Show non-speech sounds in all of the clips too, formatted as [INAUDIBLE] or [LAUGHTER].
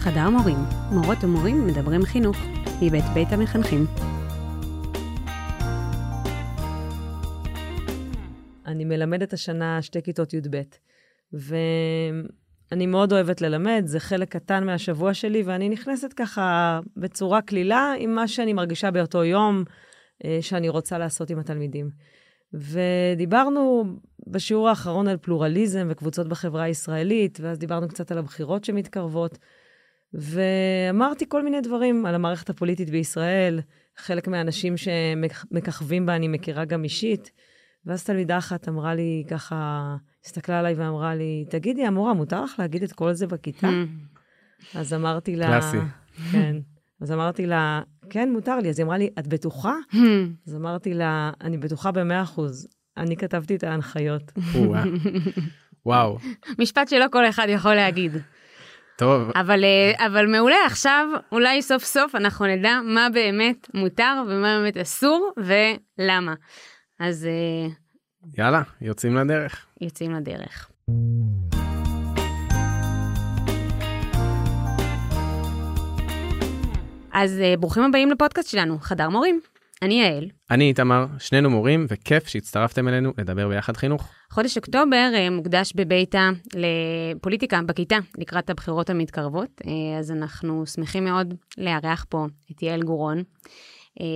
חדר מורים, מורות ומורים מדברים חינוך, מבית בית המחנכים. אני מלמדת השנה שתי כיתות י"ב, ואני מאוד אוהבת ללמד, זה חלק קטן מהשבוע שלי, ואני נכנסת ככה בצורה קלילה עם מה שאני מרגישה באותו יום אה, שאני רוצה לעשות עם התלמידים. ודיברנו בשיעור האחרון על פלורליזם וקבוצות בחברה הישראלית, ואז דיברנו קצת על הבחירות שמתקרבות, ואמרתי כל מיני דברים על המערכת הפוליטית בישראל, חלק מהאנשים שמככבים בה אני מכירה גם אישית, ואז תלמידה אחת אמרה לי, ככה, הסתכלה עליי ואמרה לי, תגידי, המורה, מותר לך להגיד את כל זה בכיתה? אז אמרתי לה... קלאסי. כן. אז אמרתי לה, כן, מותר לי. אז היא אמרה לי, את בטוחה? אז אמרתי לה, אני בטוחה במאה אחוז. אני כתבתי את ההנחיות. וואו, [LAUGHS] משפט שלא כל אחד יכול להגיד. טוב, אבל, אה, אבל מעולה, עכשיו אולי סוף סוף אנחנו נדע מה באמת מותר ומה באמת אסור ולמה. אז אה, יאללה, יוצאים לדרך. יוצאים לדרך. אז אה, ברוכים הבאים לפודקאסט שלנו, חדר מורים. אני יעל. אני איתמר, שנינו מורים, וכיף שהצטרפתם אלינו לדבר ביחד חינוך. חודש אוקטובר אה, מוקדש בביתה לפוליטיקה בכיתה לקראת הבחירות המתקרבות, אה, אז אנחנו שמחים מאוד לארח פה את יעל גורון, אה,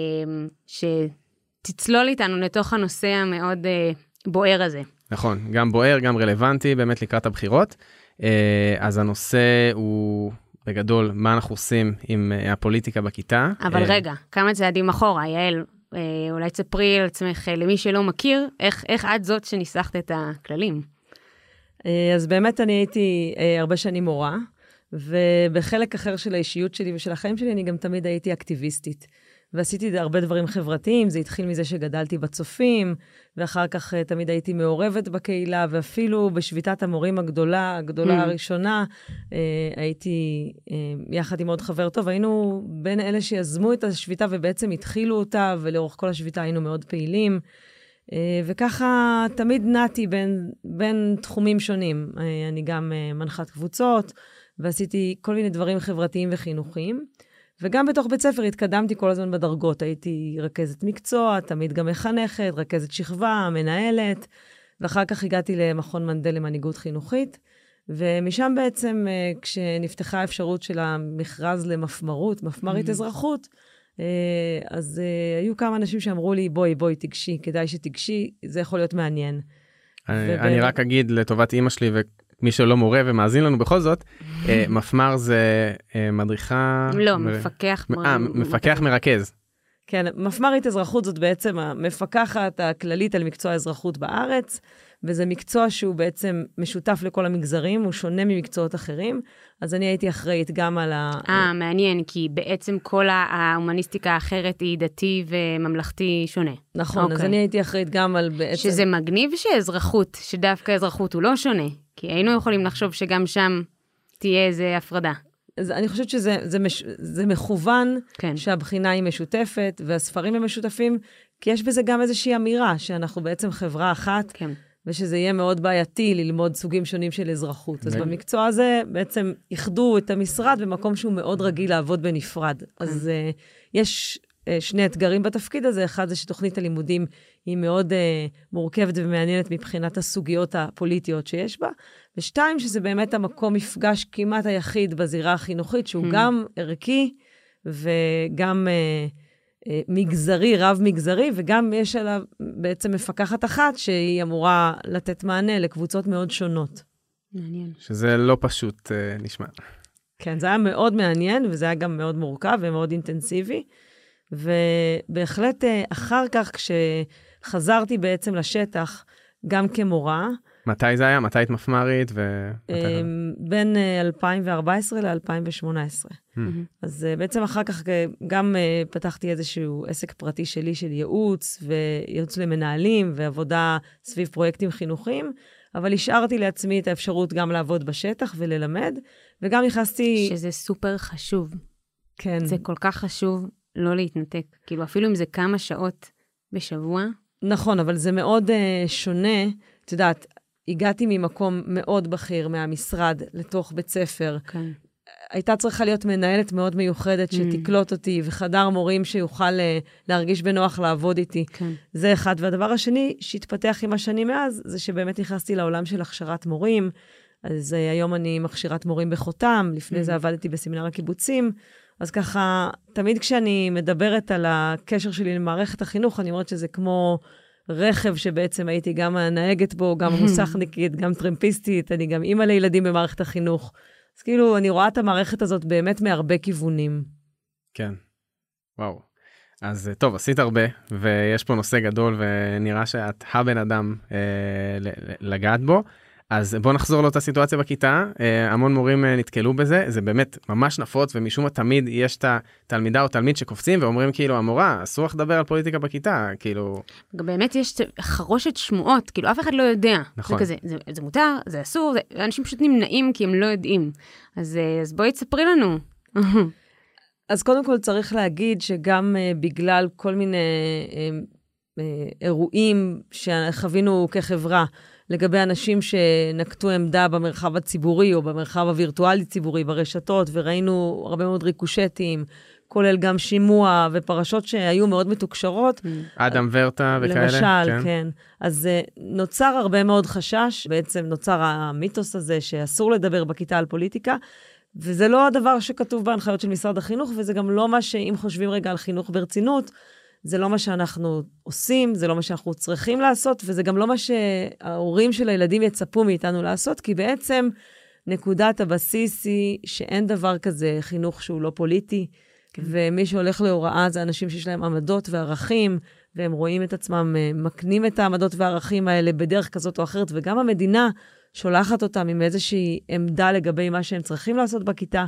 שתצלול איתנו לתוך הנושא המאוד בוער הזה. נכון, גם בוער, גם רלוונטי, באמת לקראת הבחירות. אז הנושא הוא בגדול, מה אנחנו עושים עם הפוליטיקה בכיתה. אבל רגע, כמה צעדים אחורה, יעל, אולי תספרי על עצמך, אה, למי שלא מכיר, איך, איך את זאת שניסחת את הכללים. אה, אז באמת אני הייתי אה, הרבה שנים מורה, ובחלק אחר של האישיות שלי ושל החיים שלי, אני גם תמיד הייתי אקטיביסטית. ועשיתי הרבה דברים חברתיים, זה התחיל מזה שגדלתי בצופים, ואחר כך uh, תמיד הייתי מעורבת בקהילה, ואפילו בשביתת המורים הגדולה, הגדולה Mm. הראשונה, uh, הייתי uh, יחד עם עוד חבר טוב, היינו בין אלה שיזמו את השביתה ובעצם התחילו אותה, ולאורך כל השביתה היינו מאוד פעילים. וככה תמיד נעתי בין, בין תחומים שונים. אני גם מנחת קבוצות, ועשיתי כל מיני דברים חברתיים וחינוכיים. וגם בתוך בית ספר התקדמתי כל הזמן בדרגות. הייתי רכזת מקצוע, תמיד גם מחנכת, רכזת שכבה, מנהלת, ואחר כך הגעתי למכון מנדל למנהיגות חינוכית. ומשם בעצם, אה, כשנפתחה האפשרות של המכרז למפמרות, מפמ"רית Mhm. אזרחות, אה, אז אה, היו כמה אנשים שאמרו לי, בואי, בואי, תיגשי, כדאי שתיגשי, זה יכול להיות מעניין. אני, ובאמת- אני רק אגיד לטובת אימא שלי ומי שלא מורה ומאזין לנו בכל זאת, אה, [LAUGHS] מפמ"ר זה אה, מדריכה... לא, מ- מפקח. אה, מפקח מרכז. כן, מפמ"רית אזרחות זאת בעצם המפקחת הכללית על מקצוע האזרחות בארץ, וזה מקצוע שהוא בעצם משותף לכל המגזרים, הוא שונה ממקצועות אחרים, אז אני הייתי אחראית גם על ה... אה, מעניין, כי בעצם כל ההומניסטיקה האחרת היא דתי וממלכתי שונה. נכון, אז אוקיי. אני הייתי אחראית גם על בעצם... שזה מגניב שאזרחות, שדווקא אזרחות הוא לא שונה, כי היינו יכולים לחשוב שגם שם תהיה איזה הפרדה. אז אני חושבת שזה זה מש, זה מכוון כן. שהבחינה היא משותפת והספרים הם משותפים, כי יש בזה גם איזושהי אמירה שאנחנו בעצם חברה אחת, כן. ושזה יהיה מאוד בעייתי ללמוד סוגים שונים של אזרחות. אז במקצוע הזה בעצם איחדו את המשרד במקום שהוא מאוד רגיל לעבוד בנפרד. אז uh, יש שני אתגרים בתפקיד הזה, אחד זה שתוכנית הלימודים היא מאוד uh, מורכבת ומעניינת מבחינת הסוגיות הפוליטיות שיש בה, ושתיים, שזה באמת המקום מפגש כמעט היחיד בזירה החינוכית, שהוא Hmm. גם ערכי וגם... uh, אה, מגזרי, רב-מגזרי, וגם יש עליו בעצם מפקחת אחת שהיא אמורה לתת מענה לקבוצות מאוד שונות. מעניין. שזה לא פשוט אה, נשמע. כן, זה היה מאוד מעניין, וזה היה גם מאוד מורכב ומאוד אינטנסיבי. ובהחלט אה, אחר כך, כשחזרתי בעצם לשטח, גם כמורה, מתי זה היה? מתי היית מפמ"רית? ו... אה, בין אה, 2014 ל-2018. Hmm. אז uh, בעצם אחר כך אה, גם פתחתי איזשהו עסק פרטי שלי של ייעוץ, וייעוץ למנהלים, ועבודה סביב פרויקטים חינוכיים, אבל השארתי לעצמי את האפשרות גם לעבוד בשטח וללמד, וגם נכנסתי... שזה סופר חשוב. כן. זה כל כך חשוב לא להתנתק. כאילו, אפילו אם זה כמה שעות בשבוע, נכון, אבל זה מאוד uh, שונה. את יודעת, הגעתי ממקום מאוד בכיר מהמשרד לתוך בית ספר, כן. הייתה צריכה להיות מנהלת מאוד מיוחדת Mm. שתקלוט אותי, וחדר מורים שיוכל אה, להרגיש בנוח לעבוד איתי. כן. זה אחד. והדבר השני שהתפתח עם השנים מאז, זה שבאמת נכנסתי לעולם של הכשרת מורים. אז uh, היום אני מכשירת מורים בחותם, לפני Mm. זה עבדתי בסמינר הקיבוצים. אז ככה, תמיד כשאני מדברת על הקשר שלי למערכת החינוך, אני אומרת שזה כמו רכב שבעצם הייתי גם הנהגת בו, גם [LAUGHS] המוסכניקית, גם טרמפיסטית, אני גם אימא לילדים במערכת החינוך. אז כאילו, אני רואה את המערכת הזאת באמת מהרבה כיוונים. כן. וואו. אז אה, טוב, עשית הרבה, ויש פה נושא גדול, ונראה שאת הבן אדם אה, לגעת בו. אז בוא נחזור לאותה סיטואציה בכיתה, אה, המון מורים אה, נתקלו בזה, זה באמת ממש נפוץ, ומשום מה תמיד יש את התלמידה או תלמיד שקופצים ואומרים כאילו, המורה, אסור לך לדבר על פוליטיקה בכיתה, כאילו, גם באמת יש חרושת שמועות, כאילו אף אחד לא יודע. נכון. זה כזה, זה, זה מותר, זה אסור, זה, אנשים פשוט נמנעים כי הם לא יודעים. אז, אה, אז בואי תספרי לנו. [LAUGHS] אז קודם כל צריך להגיד שגם uh, בגלל כל מיני uh, uh, אירועים שחווינו כחברה לגבי אנשים שנקטו עמדה במרחב הציבורי או במרחב הווירטואלי-ציבורי, ברשתות, וראינו הרבה מאוד ריקושטים, כולל גם שימוע ופרשות שהיו מאוד מתוקשרות. אדם ורטה וכאלה. למשל, כן. כן. אז uh, נוצר הרבה מאוד חשש, בעצם נוצר המיתוס הזה שאסור לדבר בכיתה על פוליטיקה. וזה לא הדבר שכתוב בהנחיות של משרד החינוך, וזה גם לא מה שאם חושבים רגע על חינוך ברצינות, זה לא מה שאנחנו עושים, זה לא מה שאנחנו צריכים לעשות, וזה גם לא מה שההורים של הילדים יצפו מאיתנו לעשות, כי בעצם נקודת הבסיס היא שאין דבר כזה חינוך שהוא לא פוליטי, כן. ומי שהולך להוראה זה אנשים שיש להם עמדות וערכים, והם רואים את עצמם אה, מקנים את העמדות והערכים האלה בדרך כזאת או אחרת, וגם המדינה שולחת אותם עם איזושהי עמדה לגבי מה שהם צריכים לעשות בכיתה,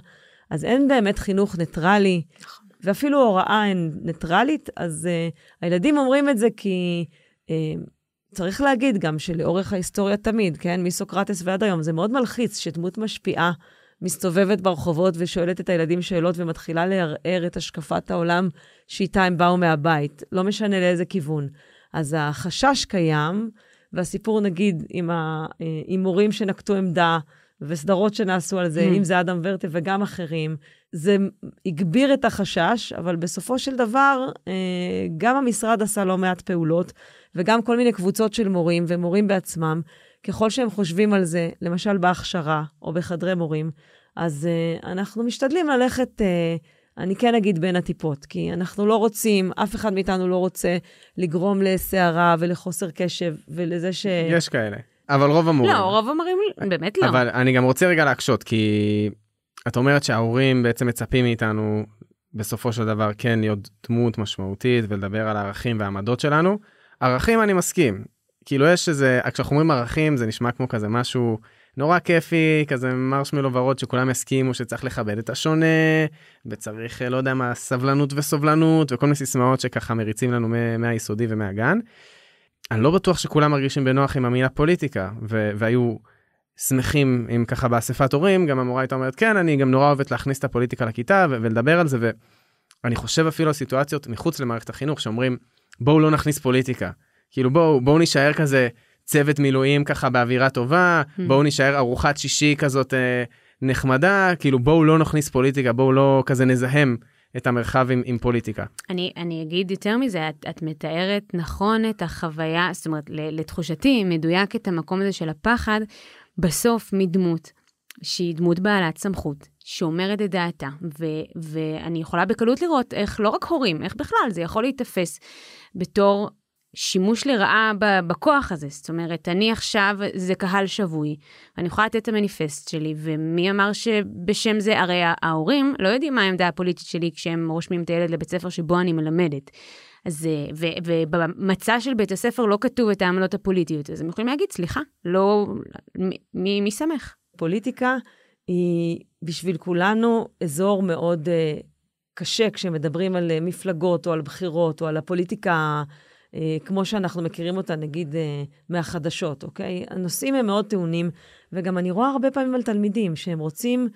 אז אין באמת חינוך ניטרלי, ואפילו הוראה אין ניטרלית, אז uh, הילדים אומרים את זה כי uh, צריך להגיד גם שלאורך ההיסטוריה תמיד, כן, מסוקרטס ועד היום, זה מאוד מלחיץ שדמות משפיעה מסתובבת ברחובות ושואלת את הילדים שאלות ומתחילה לערער את השקפת העולם שאיתה הם באו מהבית, לא משנה לאיזה כיוון. אז החשש קיים, והסיפור, נגיד, עם, ה, אה, שנקטו עמדה וסדרות שנעשו על זה, mm. אם זה אדם ורטה וגם אחרים, זה הגביר את החשש, אבל בסופו של דבר, אה, גם המשרד עשה לא מעט פעולות, וגם כל מיני קבוצות של מורים ומורים בעצמם, ככל שהם חושבים על זה, למשל בהכשרה או בחדרי מורים, אז uh, אנחנו משתדלים ללכת, uh, אני כן אגיד בין הטיפות, כי אנחנו לא רוצים, אף אחד מאיתנו לא רוצה לגרום לסערה ולחוסר קשב ולזה ש... יש כאלה, אבל רוב המורים. לא, רוב המורים באמת לא. אבל אני גם רוצה רגע להקשות, כי את אומרת שההורים בעצם מצפים מאיתנו בסופו של דבר כן להיות דמות משמעותית ולדבר על הערכים והעמדות שלנו. ערכים אני מסכים. כאילו יש איזה, כשאנחנו אומרים ערכים זה נשמע כמו כזה משהו נורא כיפי, כזה מרשמלו ורוד שכולם יסכימו שצריך לכבד את השונה, וצריך, לא יודע מה, סבלנות וסובלנות, וכל מיני סיסמאות שככה מריצים לנו מהיסודי ומהגן. אני לא בטוח שכולם מרגישים בנוח עם המילה פוליטיקה, והיו שמחים אם ככה באספת הורים, גם המורה הייתה אומרת, כן, אני גם נורא אוהבת להכניס את הפוליטיקה לכיתה ו- ולדבר על זה, ואני חושב אפילו על סיטואציות מחוץ למערכת החינוך, שאומרים, בואו לא נכניס פוליטיקה. כאילו בואו, בואו נישאר כזה צוות מילואים ככה באווירה טובה, mm. בואו נישאר ארוחת שישי כזאת אה, נחמדה, כאילו בואו לא נכניס פוליטיקה, בואו לא כזה נזהם את המרחב עם, עם פוליטיקה. אני, אני אגיד יותר מזה, את, את מתארת נכון את החוויה, זאת אומרת, לתחושתי, מדויק את המקום הזה של הפחד, בסוף מדמות, שהיא דמות בעלת סמכות, שאומרת את דעתה, ו- ואני יכולה בקלות לראות איך לא רק הורים, איך בכלל זה יכול להיתפס בתור שימוש לרעה בכוח הזה. זאת אומרת, אני עכשיו, זה קהל שבוי, אני יכולה לתת את המניפסט שלי, ומי אמר שבשם זה, הרי ההורים לא יודעים מה העמדה הפוליטית שלי כשהם רושמים את הילד לבית ספר שבו אני מלמדת. אז, ו, ובמצע של בית הספר לא כתוב את העמלות הפוליטיות, אז הם יכולים להגיד, סליחה, לא, מי, מי סמך? פוליטיקה היא בשביל כולנו אזור מאוד uh, קשה כשמדברים על uh, מפלגות או על בחירות או על הפוליטיקה. אה, כמו שאנחנו מכירים אותה, נגיד, אה, מהחדשות, אוקיי? הנושאים הם מאוד טעונים, וגם אני רואה הרבה פעמים על תלמידים שהם רוצים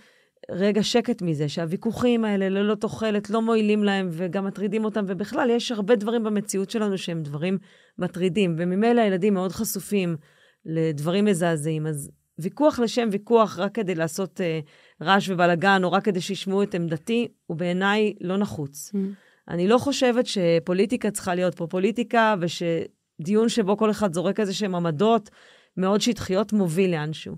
רגע שקט מזה, שהוויכוחים האלה ללא תוחלת לא מועילים להם וגם מטרידים אותם, ובכלל, יש הרבה דברים במציאות שלנו שהם דברים מטרידים, וממילא הילדים מאוד חשופים לדברים מזעזעים, אז... ויכוח לשם ויכוח רק כדי לעשות אה, רעש ובלאגן, או רק כדי שישמעו את עמדתי, הוא בעיניי לא נחוץ. Mm. אני לא חושבת שפוליטיקה צריכה להיות פה פוליטיקה, ושדיון שבו כל אחד זורק איזה שהם עמדות מאוד שטחיות מוביל לאנשהו.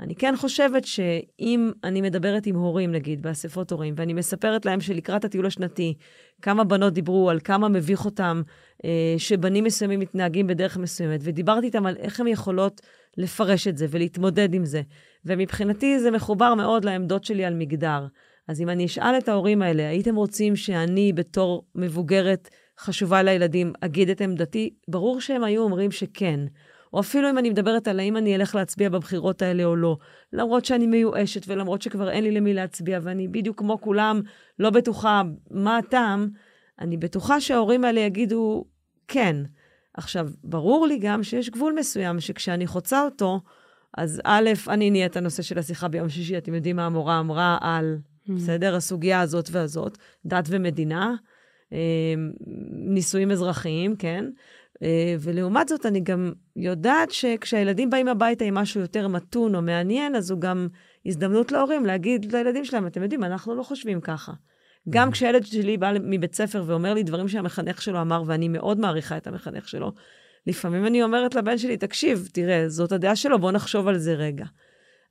אני כן חושבת שאם אני מדברת עם הורים, נגיד, באספות הורים, ואני מספרת להם שלקראת הטיול השנתי, כמה בנות דיברו על כמה מביך אותם אה, שבנים מסוימים מתנהגים בדרך מסוימת, ודיברתי איתם על איך הן יכולות לפרש את זה ולהתמודד עם זה. ומבחינתי זה מחובר מאוד לעמדות שלי על מגדר. אז אם אני אשאל את ההורים האלה, הייתם רוצים שאני בתור מבוגרת חשובה לילדים אגיד את עמדתי? ברור שהם היו אומרים שכן. או אפילו אם אני מדברת על האם אני אלך להצביע בבחירות האלה או לא, למרות שאני מיואשת ולמרות שכבר אין לי למי להצביע, ואני בדיוק כמו כולם לא בטוחה מה הטעם, אני בטוחה שההורים האלה יגידו כן. עכשיו, ברור לי גם שיש גבול מסוים שכשאני חוצה אותו, אז א', אני נהיה את הנושא של השיחה ביום שישי, אתם יודעים מה המורה אמרה על, mm. בסדר, הסוגיה הזאת והזאת, דת ומדינה, אה, נישואים אזרחיים, כן? אה, ולעומת זאת, אני גם יודעת שכשהילדים באים הביתה עם משהו יותר מתון או מעניין, אז הוא גם הזדמנות להורים להגיד לילדים שלהם, אתם יודעים, אנחנו לא חושבים ככה. גם כשילד שלי בא מבית ספר ואומר לי דברים שהמחנך שלו אמר, ואני מאוד מעריכה את המחנך שלו, לפעמים אני אומרת לבן שלי, תקשיב, תראה, זאת הדעה שלו, בוא נחשוב על זה רגע.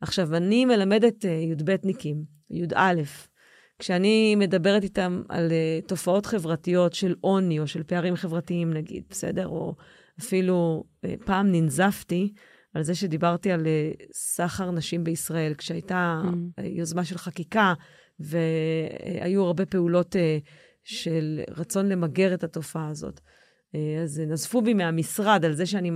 עכשיו, אני מלמדת uh, י"בניקים, י"א, כשאני מדברת איתם על uh, תופעות חברתיות של עוני או של פערים חברתיים, נגיד, בסדר? או אפילו uh, פעם ננזפתי על זה שדיברתי על uh, סחר נשים בישראל, כשהייתה mm. יוזמה של חקיקה והיו הרבה פעולות uh, של רצון למגר את התופעה הזאת. אז נזפו בי מהמשרד על זה שאני,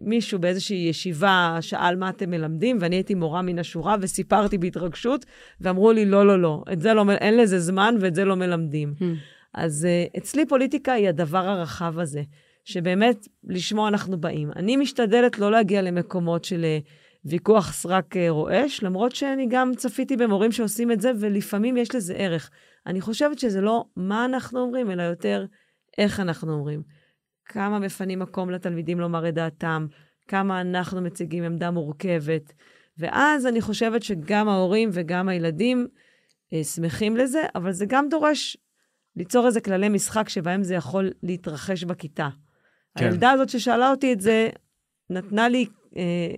מישהו באיזושהי ישיבה שאל מה אתם מלמדים, ואני הייתי מורה מן השורה וסיפרתי בהתרגשות, ואמרו לי, לא, לא, לא, את זה לא, אין לזה זמן ואת זה לא מלמדים. Hmm. אז אצלי פוליטיקה היא הדבר הרחב הזה, שבאמת לשמו אנחנו באים. אני משתדלת לא להגיע למקומות של ויכוח סרק רועש, למרות שאני גם צפיתי במורים שעושים את זה, ולפעמים יש לזה ערך. אני חושבת שזה לא מה אנחנו אומרים, אלא יותר איך אנחנו אומרים. כמה מפנים מקום לתלמידים לומר את דעתם, כמה אנחנו מציגים עמדה מורכבת. ואז אני חושבת שגם ההורים וגם הילדים אה, שמחים לזה, אבל זה גם דורש ליצור איזה כללי משחק שבהם זה יכול להתרחש בכיתה. כן. הילדה הזאת ששאלה אותי את זה, נתנה לי אה,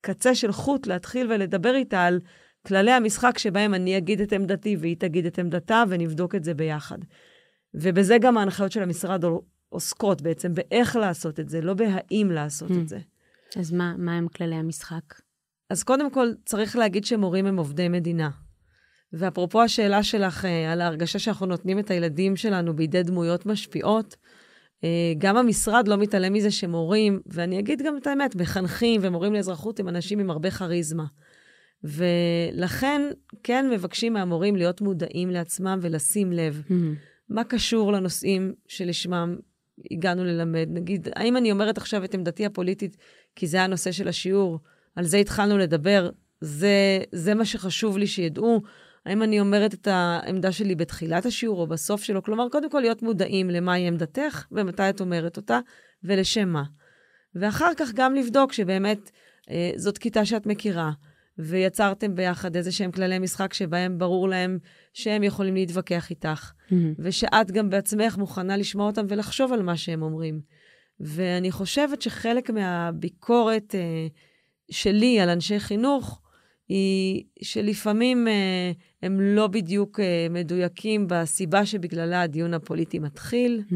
קצה של חוט להתחיל ולדבר איתה על כללי המשחק שבהם אני אגיד את עמדתי והיא תגיד את עמדתה, ונבדוק את זה ביחד. ובזה גם ההנחיות של המשרד עוסקות בעצם, באיך לעשות את זה, לא בהאם לעשות את hmm. זה. אז מה, מה הם כללי המשחק? אז קודם כל, צריך להגיד שמורים הם עובדי מדינה. ואפרופו השאלה שלך אה, על ההרגשה שאנחנו נותנים את הילדים שלנו בידי דמויות משפיעות, אה, גם המשרד לא מתעלם מזה שמורים, ואני אגיד גם את האמת, מחנכים ומורים לאזרחות הם אנשים עם הרבה כריזמה. ולכן כן מבקשים מהמורים להיות מודעים לעצמם ולשים לב. Mm-hmm. מה קשור לנושאים שלשמם הגענו ללמד? נגיד, האם אני אומרת עכשיו את עמדתי הפוליטית כי זה הנושא של השיעור, על זה התחלנו לדבר, זה, זה מה שחשוב לי שידעו? האם אני אומרת את העמדה שלי בתחילת השיעור או בסוף שלו? כלומר, קודם כל להיות מודעים למהי עמדתך ומתי את אומרת אותה ולשם מה. ואחר כך גם לבדוק שבאמת אה, זאת כיתה שאת מכירה, ויצרתם ביחד איזה שהם כללי משחק שבהם ברור להם שהם יכולים להתווכח איתך, mm-hmm. ושאת גם בעצמך מוכנה לשמוע אותם ולחשוב על מה שהם אומרים. ואני חושבת שחלק מהביקורת אה, שלי על אנשי חינוך, היא שלפעמים אה, הם לא בדיוק אה, מדויקים בסיבה שבגללה הדיון הפוליטי מתחיל, mm-hmm.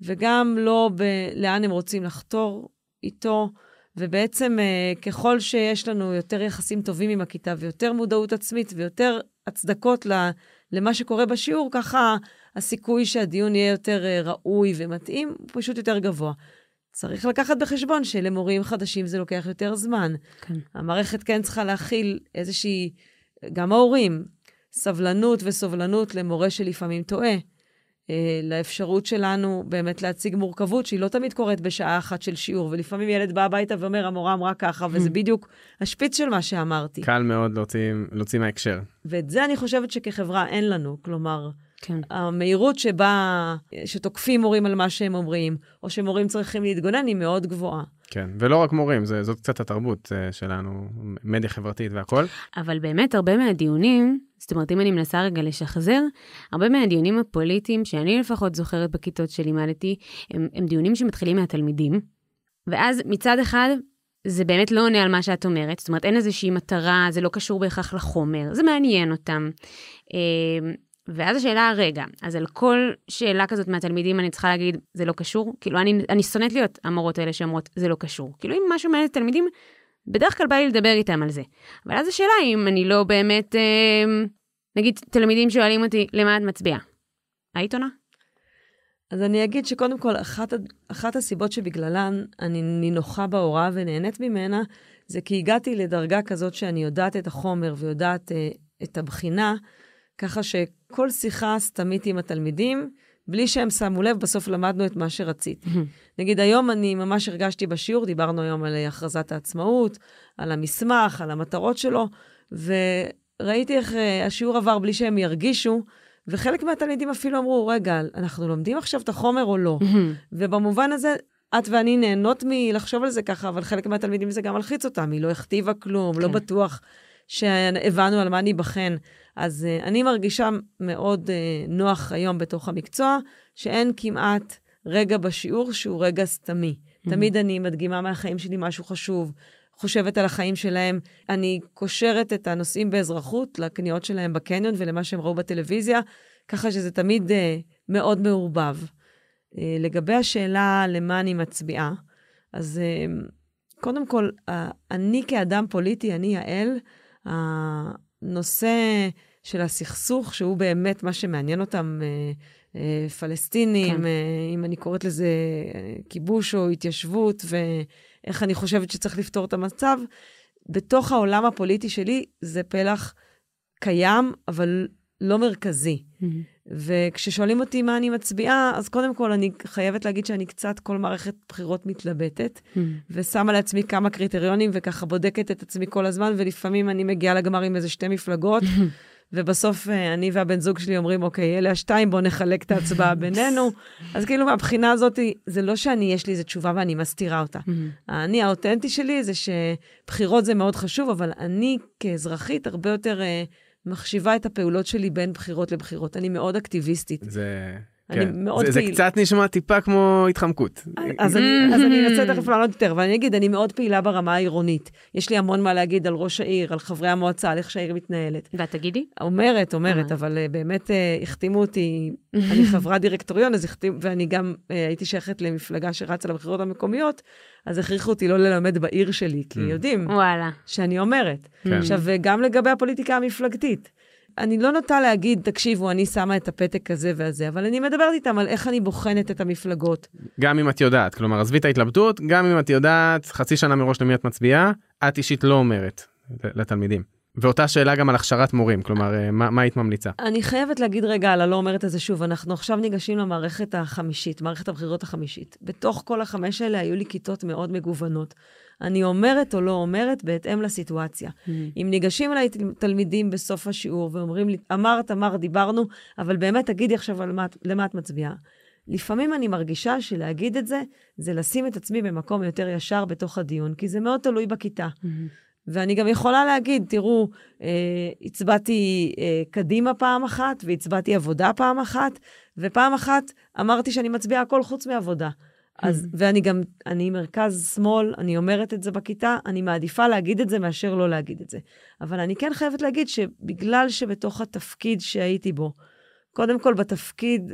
וגם לא ב- לאן הם רוצים לחתור איתו. ובעצם אה, ככל שיש לנו יותר יחסים טובים עם הכיתה ויותר מודעות עצמית ויותר הצדקות למה שקורה בשיעור, ככה הסיכוי שהדיון יהיה יותר אה, ראוי ומתאים הוא פשוט יותר גבוה. צריך לקחת בחשבון שלמורים חדשים זה לוקח יותר זמן. כן. המערכת כן צריכה להכיל איזושהי, גם ההורים, סבלנות וסובלנות למורה שלפעמים טועה. אה, לאפשרות שלנו באמת להציג מורכבות שהיא לא תמיד קורית בשעה אחת של שיעור, ולפעמים ילד בא הביתה ואומר, המורה אמרה ככה, וזה hmm. בדיוק השפיץ של מה שאמרתי. קל מאוד להוציא, להוציא מההקשר. ואת זה אני חושבת שכחברה אין לנו. כלומר, כן. המהירות שבה, שתוקפים מורים על מה שהם אומרים, או שמורים צריכים להתגונן, היא מאוד גבוהה. כן, ולא רק מורים, זה, זאת קצת התרבות uh, שלנו, מדיה חברתית והכול. אבל באמת, הרבה מהדיונים, זאת אומרת, אם אני מנסה רגע לשחזר, הרבה מהדיונים הפוליטיים שאני לפחות זוכרת בכיתות שלימדתי, הם, הם דיונים שמתחילים מהתלמידים, ואז מצד אחד, זה באמת לא עונה על מה שאת אומרת, זאת אומרת, אין איזושהי מטרה, זה לא קשור בהכרח לחומר, זה מעניין אותם. ואז השאלה, רגע, אז על כל שאלה כזאת מהתלמידים אני צריכה להגיד, זה לא קשור? כאילו, אני, אני שונאת להיות המורות האלה שאומרות, זה לא קשור. כאילו, אם משהו מעניין את התלמידים, בדרך כלל בא לי לדבר איתם על זה. אבל אז השאלה אם אני לא באמת, אה, נגיד, תלמידים שואלים אותי, למה את מצביעה? היית עונה? אז אני אגיד שקודם כל, אחת, אחת הסיבות שבגללן אני נינוחה בהוראה ונהנית ממנה, זה כי הגעתי לדרגה כזאת שאני יודעת את החומר ויודעת אה, את הבחינה, ככה שכל שיחה סתמית עם התלמידים, בלי שהם שמו לב, בסוף למדנו את מה שרציתי. [LAUGHS] נגיד, היום אני ממש הרגשתי בשיעור, דיברנו היום על הכרזת העצמאות, על המסמך, על המטרות שלו, וראיתי איך uh, השיעור עבר בלי שהם ירגישו, וחלק מהתלמידים אפילו אמרו, רגע, אנחנו לומדים עכשיו את החומר או לא? [LAUGHS] ובמובן הזה, את ואני נהנות מלחשוב על זה ככה, אבל חלק מהתלמידים זה גם מלחיץ אותם, היא לא הכתיבה כלום, לא כן. לא בטוח שהבנו על מה ניבחן. אז uh, אני מרגישה מאוד uh, נוח היום בתוך המקצוע, שאין כמעט רגע בשיעור שהוא רגע סתמי. Mm-hmm. תמיד אני מדגימה מהחיים שלי משהו חשוב, חושבת על החיים שלהם. אני קושרת את הנושאים באזרחות לקניות שלהם בקניון ולמה שהם ראו בטלוויזיה, ככה שזה תמיד uh, מאוד מעורבב. Uh, לגבי השאלה למה אני מצביעה, אז uh, קודם כל, uh, אני כאדם פוליטי, אני יעל, הנושא של הסכסוך, שהוא באמת מה שמעניין אותם, אה, אה, פלסטינים, כן. אה, אם אני קוראת לזה כיבוש או התיישבות, ואיך אני חושבת שצריך לפתור את המצב, בתוך העולם הפוליטי שלי זה פלח קיים, אבל לא מרכזי. Mm-hmm. וכששואלים אותי מה אני מצביעה, אז קודם כל אני חייבת להגיד שאני קצת כל מערכת בחירות מתלבטת, mm-hmm. ושמה לעצמי כמה קריטריונים, וככה בודקת את עצמי כל הזמן, ולפעמים אני מגיעה לגמר עם איזה שתי מפלגות, ובסוף אה, אני והבן זוג שלי אומרים, אוקיי, אלה השתיים, בואו נחלק את ההצבעה [LAUGHS] בינינו. אז כאילו, מהבחינה הזאת, זה לא שאני, יש לי איזו תשובה ואני מסתירה אותה. האני האותנטי שלי זה שבחירות זה מאוד חשוב, אבל אני כאזרחית הרבה יותר... uh, מחשיבה את הפעולות שלי בין בחירות לבחירות. אני מאוד אקטיביסטית. זה... אני כן. מאוד זה, פעיל. זה קצת נשמע טיפה כמו התחמקות. אז אני, אני אנסה תכף לענות יותר, אבל אני אגיד, אני מאוד פעילה ברמה העירונית. יש לי המון מה להגיד על ראש העיר, על חברי המועצה, על איך שהעיר מתנהלת. ואת תגידי? אומרת, אומרת, אה. אבל uh, באמת uh, החתימו אותי, אני [LAUGHS] חברת דירקטוריון, אז החתימו, ואני גם הייתי שייכת למפלגה שרצה לבחירות המקומיות, אז הכריחו אותי לא ללמד בעיר שלי, כי mm. יודעים. שאני אומרת. כן. עכשיו, גם לגבי הפוליטיקה המפלגתית. אני לא נוטה להגיד, תקשיבו, אני שמה את הפתק הזה והזה, אבל אני מדברת איתם על איך אני בוחנת את המפלגות. גם אם את יודעת, כלומר, עזבי את ההתלבטות, גם אם את יודעת חצי שנה מראש למי את מצביעה, את אישית לא אומרת לתלמידים. ואותה שאלה גם על הכשרת מורים, כלומר, אה, מה, מה היית ממליצה? אני חייבת להגיד רגע על הלא אומרת הזה שוב, אנחנו עכשיו ניגשים למערכת החמישית, מערכת הבחירות החמישית. בתוך כל החמש האלה היו לי כיתות מאוד מגוונות. אני אומרת או לא אומרת בהתאם לסיטואציה. Mm-hmm. אם ניגשים אליי תלמידים בסוף השיעור ואומרים לי, אמרת, אמרת, דיברנו, אבל באמת תגידי עכשיו למה, למה את מצביעה. לפעמים אני מרגישה שלהגיד את זה, זה לשים את עצמי במקום יותר ישר בתוך הדיון, כי זה מאוד תלוי בכיתה. Mm-hmm. ואני גם יכולה להגיד, תראו, אה, הצבעתי אה, קדימה פעם אחת, והצבעתי עבודה פעם אחת, ופעם אחת אמרתי שאני מצביעה הכל חוץ מעבודה. אז, mm. ואני גם, אני מרכז שמאל, אני אומרת את זה בכיתה, אני מעדיפה להגיד את זה מאשר לא להגיד את זה. אבל אני כן חייבת להגיד שבגלל שבתוך התפקיד שהייתי בו, קודם כל בתפקיד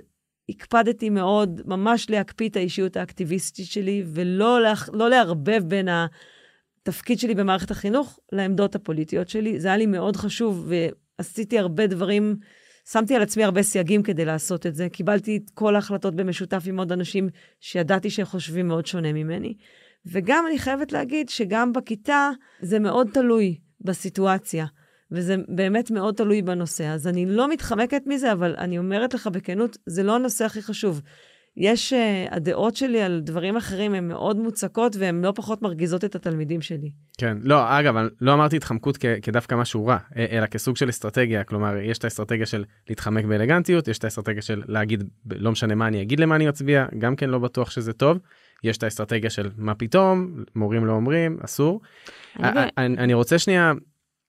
הקפדתי מאוד ממש להקפיא את האישיות האקטיביסטית שלי, ולא לה, לא לערבב בין התפקיד שלי במערכת החינוך לעמדות הפוליטיות שלי. זה היה לי מאוד חשוב, ועשיתי הרבה דברים שמתי על עצמי הרבה סייגים כדי לעשות את זה. קיבלתי את כל ההחלטות במשותף עם עוד אנשים שידעתי שהם חושבים מאוד שונה ממני. וגם אני חייבת להגיד שגם בכיתה זה מאוד תלוי בסיטואציה, וזה באמת מאוד תלוי בנושא. אז אני לא מתחמקת מזה, אבל אני אומרת לך בכנות, זה לא הנושא הכי חשוב. יש, uh, הדעות שלי על דברים אחרים הן מאוד מוצקות והן לא פחות מרגיזות את התלמידים שלי. כן, לא, אגב, לא אמרתי התחמקות כ- כדווקא משהו רע, אלא כסוג של אסטרטגיה, כלומר, יש את האסטרטגיה של להתחמק באלגנטיות, יש את האסטרטגיה של להגיד, לא משנה מה אני אגיד למה אני אצביע, גם כן לא בטוח שזה טוב. יש את האסטרטגיה של מה פתאום, מורים לא אומרים, אסור. אני, אני, אני רוצה שנייה,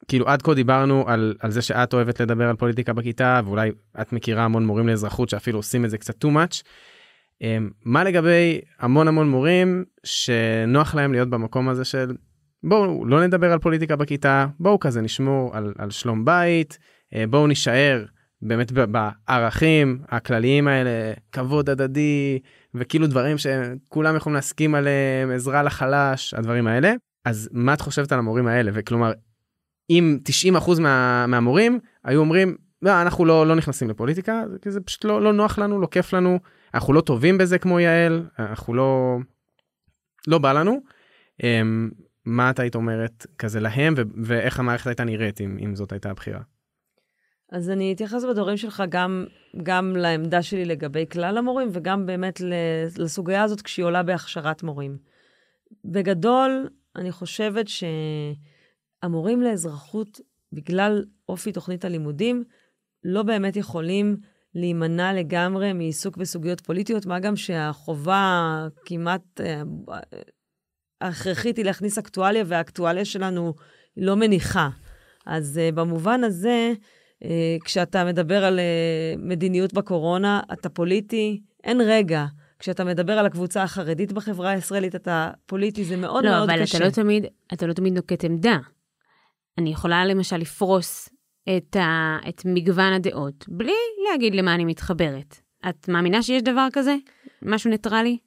כאילו עד כה דיברנו על, על זה שאת אוהבת לדבר על פוליטיקה בכיתה, ואולי את מכירה המון מורים לאזרחות שאפילו עושים את זה קצת too much. אמ, מה לגבי המון המון מורים שנוח להם להיות במקום הזה של בואו לא נדבר על פוליטיקה בכיתה, בואו כזה נשמור על, על שלום בית, אה, בואו נישאר באמת בערכים הכלליים האלה, כבוד הדדי, וכאילו דברים שכולם יכולים להסכים עליהם, עזרה לחלש, הדברים האלה. אז מה את חושבת על המורים האלה? וכלומר, אם 90% מה, מהמורים היו אומרים, לא, אנחנו לא, לא נכנסים לפוליטיקה, כי זה פשוט לא, לא נוח לנו, לא כיף לנו, אנחנו לא טובים בזה כמו יעל, אנחנו לא... לא בא לנו. אמ, מה את היית אומרת כזה להם, ואיך המערכת הייתה נראית אם, אם זאת הייתה הבחירה? אז אני אתייחס בדברים שלך גם, גם לעמדה שלי לגבי כלל המורים, וגם באמת לסוגיה הזאת כשהיא עולה בהכשרת מורים. בגדול, אני חושבת שהמורים לאזרחות, בגלל אופי תוכנית הלימודים, לא באמת יכולים להימנע לגמרי מעיסוק בסוגיות פוליטיות, מה גם שהחובה כמעט אה, ההכרחית היא להכניס אקטואליה, והאקטואליה שלנו לא מניחה. אז uh, במובן הזה, uh, כשאתה מדבר על uh, מדיניות בקורונה, אתה פוליטי, אין רגע. כשאתה מדבר על הקבוצה החרדית בחברה הישראלית, אתה פוליטי, זה מאוד לא, מאוד קשה. לא, אבל אתה לא תמיד, אתה לא תמיד נוקט עמדה. אני יכולה למשל לפרוס את, ה, את מגוון הדעות, בלי להגיד למה אני מתחברת. את מאמינה שיש דבר כזה? משהו ניטרלי?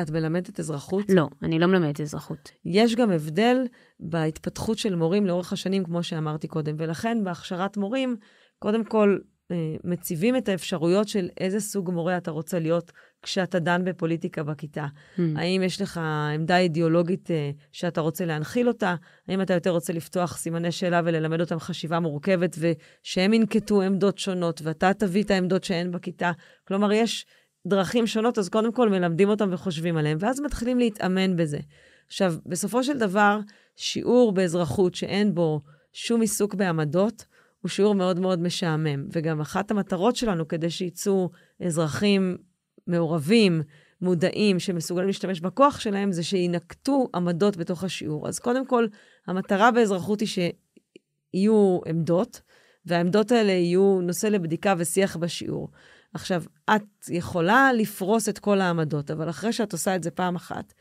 את מלמדת אזרחות? לא, אני לא מלמדת אזרחות. יש גם הבדל בהתפתחות של מורים לאורך השנים, כמו שאמרתי קודם, ולכן בהכשרת מורים, קודם כל, אה, מציבים את האפשרויות של איזה סוג מורה אתה רוצה להיות כשאתה דן בפוליטיקה בכיתה. Mm. האם יש לך עמדה אידיאולוגית אה, שאתה רוצה להנחיל אותה? האם אתה יותר רוצה לפתוח סימני שאלה וללמד אותם חשיבה מורכבת ושהם ינקטו עמדות שונות ואתה תביא את העמדות שאין בכיתה? כלומר, יש דרכים שונות, אז קודם כל מלמדים אותם וחושבים עליהם, ואז מתחילים להתאמן בזה. עכשיו, בסופו של דבר, שיעור באזרחות שאין בו שום עיסוק בעמדות, הוא שיעור מאוד מאוד משעמם. וגם אחת המטרות שלנו, כדי שיצאו אזרחים מעורבים, מודעים, שמסוגלים להשתמש בכוח שלהם, זה שינקטו עמדות בתוך השיעור. אז קודם כל, המטרה באזרחות היא שיהיו עמדות, והעמדות האלה יהיו נושא לבדיקה ושיח בשיעור. עכשיו, את יכולה לפרוס את כל העמדות, אבל אחרי שאת עושה את זה פעם אחת,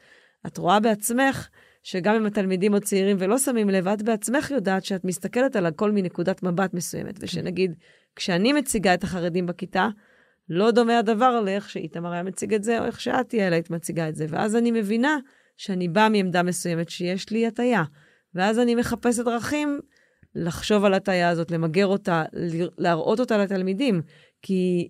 את רואה בעצמך שגם אם התלמידים עוד צעירים ולא שמים לב, את בעצמך יודעת שאת מסתכלת על הכל מנקודת מבט מסוימת, ושנגיד, כשאני מציגה את החרדים בכיתה, לא דומה הדבר לאיך שאיתמר היה מציג את זה, או איך שאת, יעל, היית מציגה את זה. ואז אני מבינה שאני באה מעמדה מסוימת שיש לי הטיה. ואז אני מחפשת דרכים לחשוב על הטיה הזאת, למגר אותה, להראות אותה לתלמידים. כי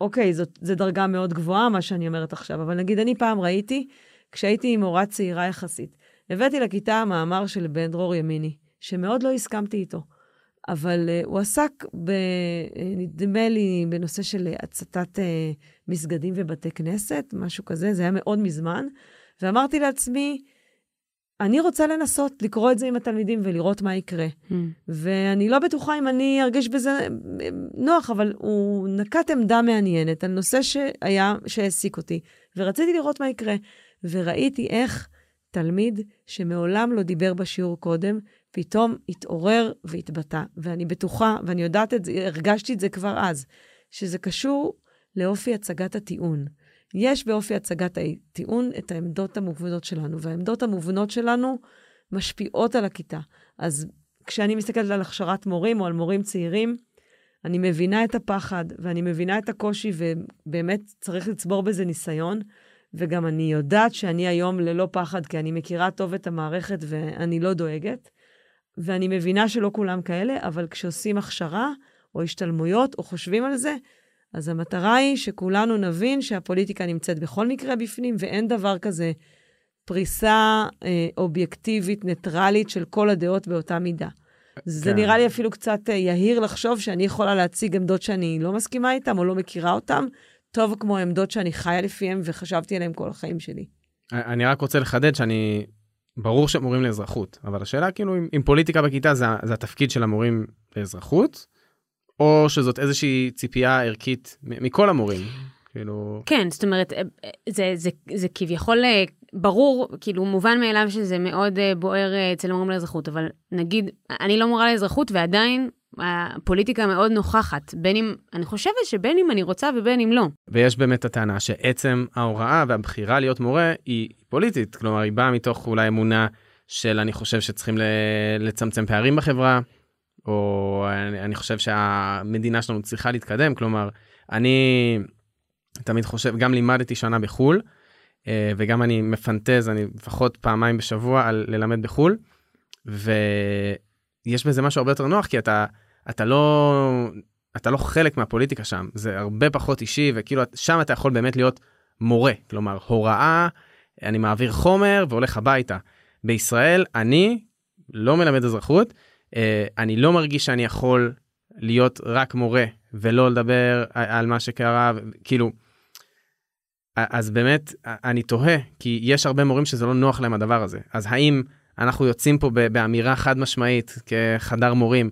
אוקיי, זאת, זו דרגה מאוד גבוהה, מה שאני אומרת עכשיו, אבל נגיד, אני פעם ראיתי, כשהייתי עם מורה צעירה יחסית, הבאתי לכיתה מאמר של בן דרור ימיני, שמאוד לא הסכמתי איתו. אבל uh, הוא עסק, ב, uh, נדמה לי, בנושא של הצתת uh, מסגדים ובתי כנסת, משהו כזה, זה היה מאוד מזמן, ואמרתי לעצמי, אני רוצה לנסות לקרוא את זה עם התלמידים ולראות מה יקרה. Mm. ואני לא בטוחה אם אני ארגיש בזה נוח, אבל הוא נקט עמדה מעניינת על נושא שהיה, שהעסיק אותי, ורציתי לראות מה יקרה. וראיתי איך תלמיד שמעולם לא דיבר בשיעור קודם, פתאום התעורר והתבטא. ואני בטוחה, ואני יודעת את זה, הרגשתי את זה כבר אז, שזה קשור לאופי הצגת הטיעון. יש באופי הצגת הטיעון את העמדות המובנות שלנו, והעמדות המובנות שלנו משפיעות על הכיתה. אז כשאני מסתכלת על הכשרת מורים או על מורים צעירים, אני מבינה את הפחד ואני מבינה את הקושי, ובאמת צריך לצבור בזה ניסיון. וגם אני יודעת שאני היום ללא פחד, כי אני מכירה טוב את המערכת ואני לא דואגת. ואני מבינה שלא כולם כאלה, אבל כשעושים הכשרה או השתלמויות או חושבים על זה, אז המטרה היא שכולנו נבין שהפוליטיקה נמצאת בכל מקרה בפנים, ואין דבר כזה פריסה אה, אובייקטיבית, ניטרלית של כל הדעות באותה מידה. זה כן. נראה לי אפילו קצת אה, יהיר לחשוב שאני יכולה להציג עמדות שאני לא מסכימה איתן או לא מכירה אותן, טוב כמו עמדות שאני חיה לפיהן וחשבתי עליהן כל החיים שלי. אני רק רוצה לחדד שאני, ברור שמורים לאזרחות, אבל השאלה כאילו אם, אם פוליטיקה בכיתה זה, זה התפקיד של המורים לאזרחות, או שזאת איזושהי ציפייה ערכית מכל המורים. כאילו... כן, זאת אומרת, אה, זה, זה, זה, זה כביכול אה, ברור, כאילו מובן מאליו שזה מאוד אה, בוער אצל המורים לאזרחות, אבל נגיד, אני לא מורה לאזרחות ועדיין הפוליטיקה מאוד נוכחת, בין אם, אני חושבת שבין אם אני רוצה ובין אם לא. ויש באמת הטענה שעצם ההוראה והבחירה להיות מורה היא פוליטית, כלומר היא באה מתוך אולי אמונה של אני חושב שצריכים לצמצם פערים בחברה, או אני, אני חושב שהמדינה שלנו צריכה להתקדם, כלומר, אני תמיד חושב, גם לימדתי שנה בחו"ל, אה, וגם אני מפנטז, אני לפחות פעמיים בשבוע על ללמד בחו"ל, ויש בזה משהו הרבה יותר נוח, כי אתה, אתה לא, אתה לא חלק מהפוליטיקה שם, זה הרבה פחות אישי, וכאילו שם אתה יכול באמת להיות מורה, כלומר, הוראה, אני מעביר חומר והולך הביתה. בישראל, אני לא מלמד אזרחות, אה, אני לא מרגיש שאני יכול להיות רק מורה ולא לדבר על מה שקרה, כאילו, אז באמת, אני תוהה, כי יש הרבה מורים שזה לא נוח להם הדבר הזה. אז האם אנחנו יוצאים פה באמירה חד משמעית כחדר מורים,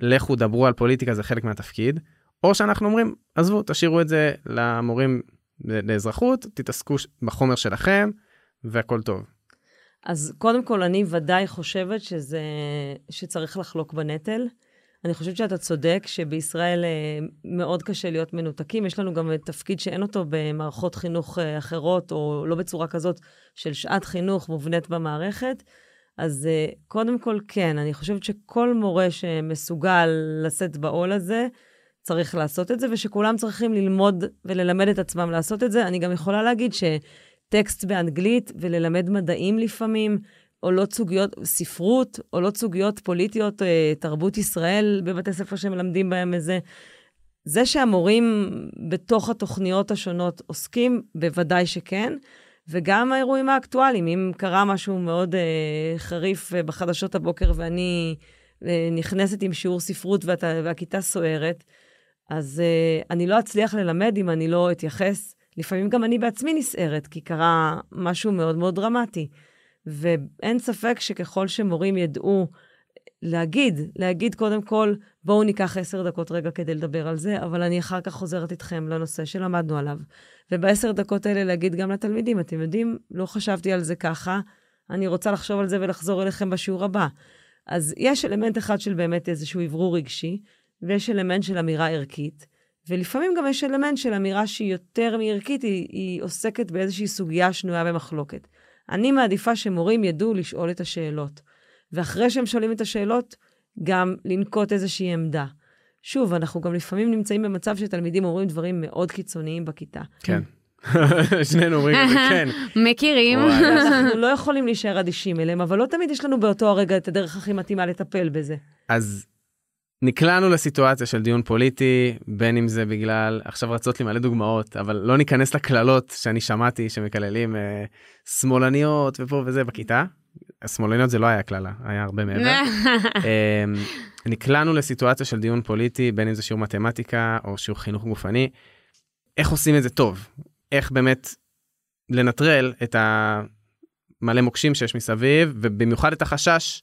לכו דברו על פוליטיקה, זה חלק מהתפקיד, או שאנחנו אומרים, עזבו, תשאירו את זה למורים לאזרחות, תתעסקו בחומר שלכם, והכל טוב. אז קודם כל, אני ודאי חושבת שזה, שצריך לחלוק בנטל. אני חושבת שאתה צודק שבישראל אה, מאוד קשה להיות מנותקים. יש לנו גם תפקיד שאין אותו במערכות חינוך אה, אחרות, או לא בצורה כזאת של שעת חינוך מובנית במערכת. אז אה, קודם כל, כן, אני חושבת שכל מורה שמסוגל לשאת בעול הזה, צריך לעשות את זה, ושכולם צריכים ללמוד וללמד את עצמם לעשות את זה. אני גם יכולה להגיד שטקסט באנגלית וללמד מדעים לפעמים, עולות סוגיות, ספרות, עולות סוגיות פוליטיות, אה, תרבות ישראל בבתי ספר שמלמדים בהם איזה. זה שהמורים בתוך התוכניות השונות עוסקים, בוודאי שכן. וגם האירועים האקטואליים, אם קרה משהו מאוד אה, חריף אה, בחדשות הבוקר ואני אה, נכנסת עם שיעור ספרות ואת, והכיתה סוערת, אז אה, אני לא אצליח ללמד אם אני לא אתייחס. לפעמים גם אני בעצמי נסערת, כי קרה משהו מאוד מאוד דרמטי. ואין ספק שככל שמורים ידעו להגיד, להגיד קודם כל, בואו ניקח עשר דקות רגע כדי לדבר על זה, אבל אני אחר כך חוזרת איתכם לנושא שלמדנו עליו. ובעשר דקות האלה להגיד גם לתלמידים, אתם יודעים, לא חשבתי על זה ככה, אני רוצה לחשוב על זה ולחזור אליכם בשיעור הבא. אז יש אלמנט אחד של באמת איזשהו אוורור רגשי, ויש אלמנט של אמירה ערכית, ולפעמים גם יש אלמנט של אמירה שהיא יותר מערכית, היא, היא עוסקת באיזושהי סוגיה שנויה במחלוקת. אני מעדיפה שמורים ידעו לשאול את השאלות, ואחרי שהם שואלים את השאלות, גם לנקוט איזושהי עמדה. שוב, אנחנו גם לפעמים נמצאים במצב שתלמידים אומרים דברים מאוד קיצוניים בכיתה. כן. [LAUGHS] שנינו אומרים, [LAUGHS] כן. מכירים. אנחנו לא יכולים להישאר אדישים אליהם, אבל לא תמיד יש לנו באותו הרגע את הדרך הכי מתאימה לטפל בזה. אז נקלענו לסיטואציה של דיון פוליטי, בין אם זה בגלל, עכשיו רצות לי מלא דוגמאות, אבל לא ניכנס לקללות שאני שמעתי שמקללים אה, שמאלניות ופה וזה בכיתה. שמאלניות זה לא היה קללה, היה הרבה מעבר. [LAUGHS] אה, נקלענו לסיטואציה של דיון פוליטי, בין אם זה שיעור מתמטיקה או שיעור חינוך גופני. איך עושים את זה טוב? איך באמת לנטרל את המלא מוקשים שיש מסביב, ובמיוחד את החשש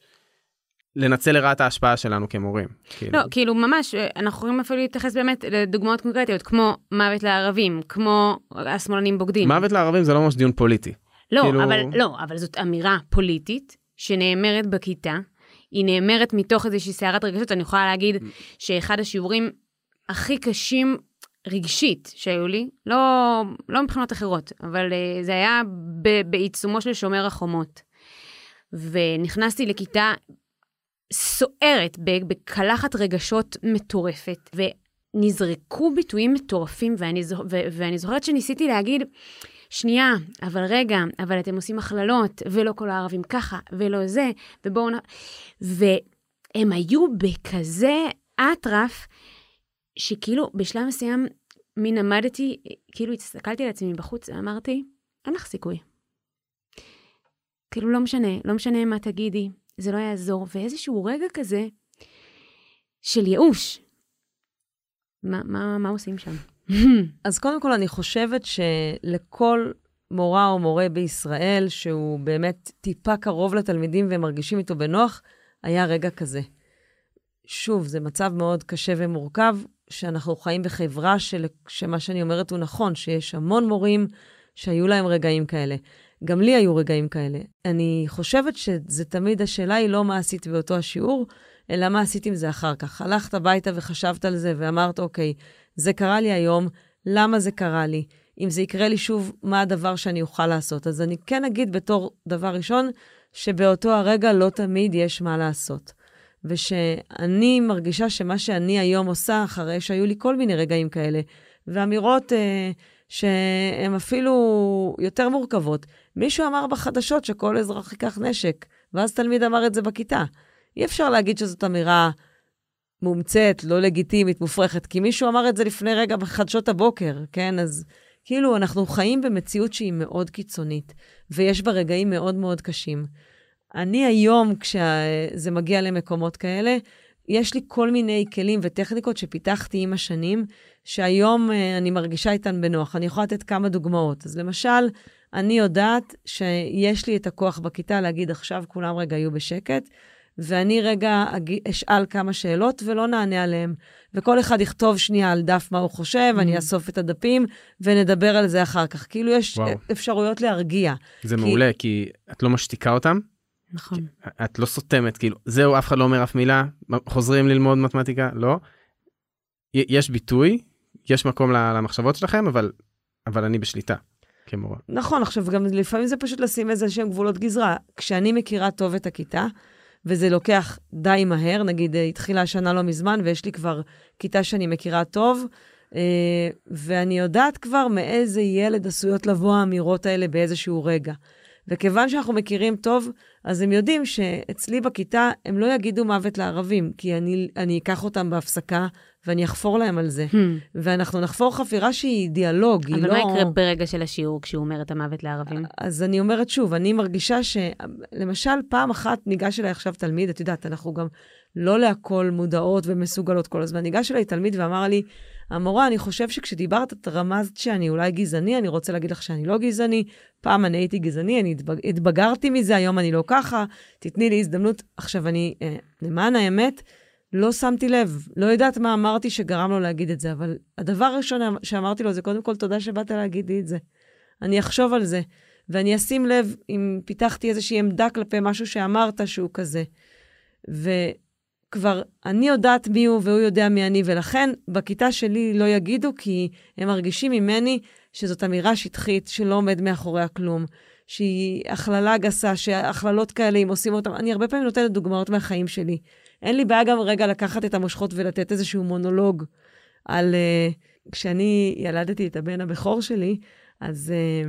לנצל לרעת ההשפעה שלנו כמורים. כאילו. לא, כאילו ממש, אנחנו יכולים אפילו להתייחס באמת לדוגמאות קונקרטיות, כמו מוות לערבים, כמו השמאלנים בוגדים. מוות לערבים זה לא ממש דיון פוליטי. לא, כאילו... אבל, לא, אבל זאת אמירה פוליטית שנאמרת בכיתה, היא נאמרת מתוך איזושהי סערת רגשות, אני יכולה להגיד שאחד השיעורים הכי קשים רגשית שהיו לי, לא, לא מבחינות אחרות, אבל uh, זה היה בעיצומו של שומר החומות. ונכנסתי לכיתה סוערת, בקלחת רגשות מטורפת, ונזרקו ביטויים מטורפים, ואני, זו, ו, ואני זוכרת שניסיתי להגיד, שנייה, אבל רגע, אבל אתם עושים הכללות, ולא כל הערבים ככה, ולא זה, ובואו נ... והם היו בכזה אטרף, שכאילו בשלב מסוים מין עמדתי, כאילו הסתכלתי על עצמי בחוץ ואמרתי, אין לך סיכוי. כאילו לא משנה, לא משנה מה תגידי, זה לא יעזור, ואיזשהו רגע כזה של ייאוש. מה, מה, מה עושים שם? [LAUGHS] אז קודם כל, אני חושבת שלכל מורה או מורה בישראל, שהוא באמת טיפה קרוב לתלמידים והם מרגישים איתו בנוח, היה רגע כזה. שוב, זה מצב מאוד קשה ומורכב, שאנחנו חיים בחברה של, שמה שאני אומרת הוא נכון, שיש המון מורים שהיו להם רגעים כאלה. גם לי היו רגעים כאלה. אני חושבת שזה תמיד, השאלה היא לא מה עשית באותו השיעור, אלא מה עשית עם זה אחר כך. הלכת הביתה וחשבת על זה ואמרת, אוקיי, זה קרה לי היום, למה זה קרה לי? אם זה יקרה לי שוב, מה הדבר שאני אוכל לעשות? אז אני כן אגיד בתור דבר ראשון, שבאותו הרגע לא תמיד יש מה לעשות. ושאני מרגישה שמה שאני היום עושה, אחרי שהיו לי כל מיני רגעים כאלה, ואמירות אה, שהן אפילו יותר מורכבות. מישהו אמר בחדשות שכל אזרח ייקח נשק, ואז תלמיד אמר את זה בכיתה. אי אפשר להגיד שזאת אמירה מומצאת, לא לגיטימית, מופרכת, כי מישהו אמר את זה לפני רגע בחדשות הבוקר, כן? אז כאילו, אנחנו חיים במציאות שהיא מאוד קיצונית, ויש בה רגעים מאוד מאוד קשים. אני היום, כשזה מגיע למקומות כאלה, יש לי כל מיני כלים וטכניקות שפיתחתי עם השנים, שהיום uh, אני מרגישה איתן בנוח. אני יכולה לתת כמה דוגמאות. אז למשל, אני יודעת שיש לי את הכוח בכיתה להגיד, עכשיו כולם רגע יהיו בשקט, ואני רגע אשאל כמה שאלות ולא נענה עליהן. וכל אחד יכתוב שנייה על דף מה הוא חושב, mm. אני אאסוף את הדפים ונדבר על זה אחר כך. כאילו יש וואו. אפשרויות להרגיע. זה כי... מעולה, כי את לא משתיקה אותם. נכון. את לא סותמת, כאילו, זהו, אף אחד לא אומר אף מילה, חוזרים ללמוד מתמטיקה, לא. יש ביטוי, יש מקום למחשבות שלכם, אבל, אבל אני בשליטה. כמורה. נכון, עכשיו גם לפעמים זה פשוט לשים איזה שהם גבולות גזרה. כשאני מכירה טוב את הכיתה, וזה לוקח די מהר, נגיד התחילה השנה לא מזמן, ויש לי כבר כיתה שאני מכירה טוב, אה, ואני יודעת כבר מאיזה ילד עשויות לבוא האמירות האלה באיזשהו רגע. וכיוון שאנחנו מכירים טוב, אז הם יודעים שאצלי בכיתה הם לא יגידו מוות לערבים, כי אני, אני אקח אותם בהפסקה ואני אחפור להם על זה. Hmm. ואנחנו נחפור חפירה שהיא דיאלוג, היא לא... אבל מה יקרה ברגע של השיעור כשהוא אומר את המוות לערבים? אז אני אומרת שוב, אני מרגישה ש... למשל, פעם אחת ניגש אליי עכשיו תלמיד, את יודעת, אנחנו גם לא להכל מודעות ומסוגלות כל הזמן. ניגש אליי תלמיד ואמר לי, המורה, אני חושב שכשדיברת, את רמזת שאני אולי גזעני, אני רוצה להגיד לך שאני לא גזעני. פעם אני הייתי גזעני, אני התבגרתי מזה, היום אני לא ככה, תתני לי הזדמנות. עכשיו, אני, אה, למען האמת, לא שמתי לב, לא יודעת מה אמרתי שגרם לו להגיד את זה, אבל הדבר הראשון שאמרתי לו זה קודם כל, תודה שבאת להגיד לי את זה. אני אחשוב על זה, ואני אשים לב אם פיתחתי איזושהי עמדה כלפי משהו שאמרת שהוא כזה. וכבר אני יודעת מי הוא והוא יודע מי אני, ולכן בכיתה שלי לא יגידו, כי הם מרגישים ממני שזאת אמירה שטחית שלא עומד מאחוריה כלום. שהיא הכללה גסה, שהכללות כאלה, אם עושים אותן, אני הרבה פעמים נותנת דוגמאות מהחיים שלי. אין לי בעיה גם רגע לקחת את המושכות ולתת איזשהו מונולוג על... Uh, כשאני ילדתי את הבן הבכור שלי, אז uh,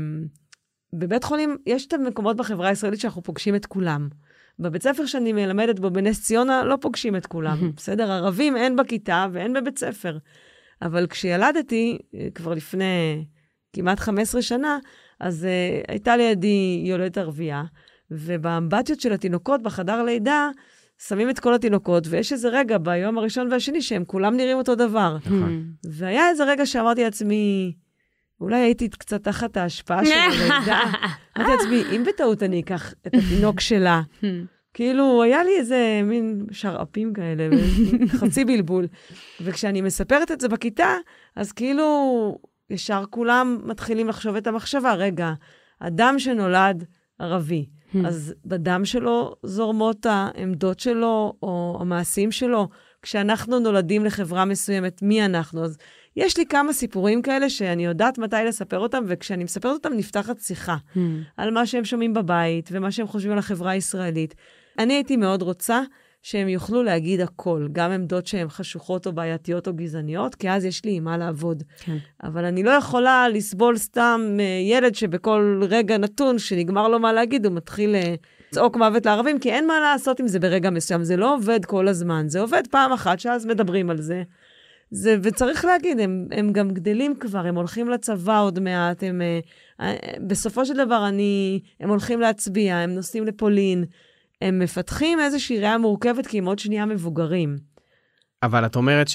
בבית חולים, יש את המקומות בחברה הישראלית שאנחנו פוגשים את כולם. בבית ספר שאני מלמדת בו בנס ציונה, לא פוגשים את כולם, [LAUGHS] בסדר? ערבים אין בכיתה ואין בבית ספר. אבל כשילדתי, אה, כבר לפני כמעט 15 שנה, אז uh, הייתה לידי יולדת ערבייה, ובאמבטיות של התינוקות בחדר לידה, שמים את כל התינוקות, ויש איזה רגע ביום הראשון והשני שהם כולם נראים אותו דבר. נכון. והיה איזה רגע שאמרתי לעצמי, אולי הייתי קצת תחת ההשפעה של הלידה. [LAUGHS] אמרתי לעצמי, אם בטעות אני אקח את התינוק שלה, כאילו, היה לי איזה מין שרעפים כאלה, חצי בלבול. וכשאני מספרת את זה בכיתה, אז כאילו, ישר כולם מתחילים לחשוב את המחשבה, רגע, אדם שנולד ערבי. אז בדם שלו זורמות העמדות שלו או המעשים שלו. כשאנחנו נולדים לחברה מסוימת, מי אנחנו? אז יש לי כמה סיפורים כאלה שאני יודעת מתי לספר אותם, וכשאני מספרת אותם נפתחת שיחה hmm. על מה שהם שומעים בבית ומה שהם חושבים על החברה הישראלית. אני הייתי מאוד רוצה שהם יוכלו להגיד הכל, גם עמדות שהן חשוכות או בעייתיות או גזעניות, כי אז יש לי עם מה לעבוד. כן. אבל אני לא יכולה לסבול סתם אה, ילד שבכל רגע נתון, שנגמר לו מה להגיד, הוא מתחיל אה, לצעוק מוות לערבים, כי אין מה לעשות עם זה ברגע מסוים. זה לא עובד כל הזמן, זה עובד פעם אחת, שאז מדברים על זה. זה, וצריך להגיד, הם, הם גם גדלים כבר, הם הולכים לצבא עוד מעט, הם... אה, בסופו של דבר, אני, הם הולכים להצביע, הם נוסעים לפולין. הם מפתחים איזושהי ראייה מורכבת כי הם עוד שנייה מבוגרים. אבל את אומרת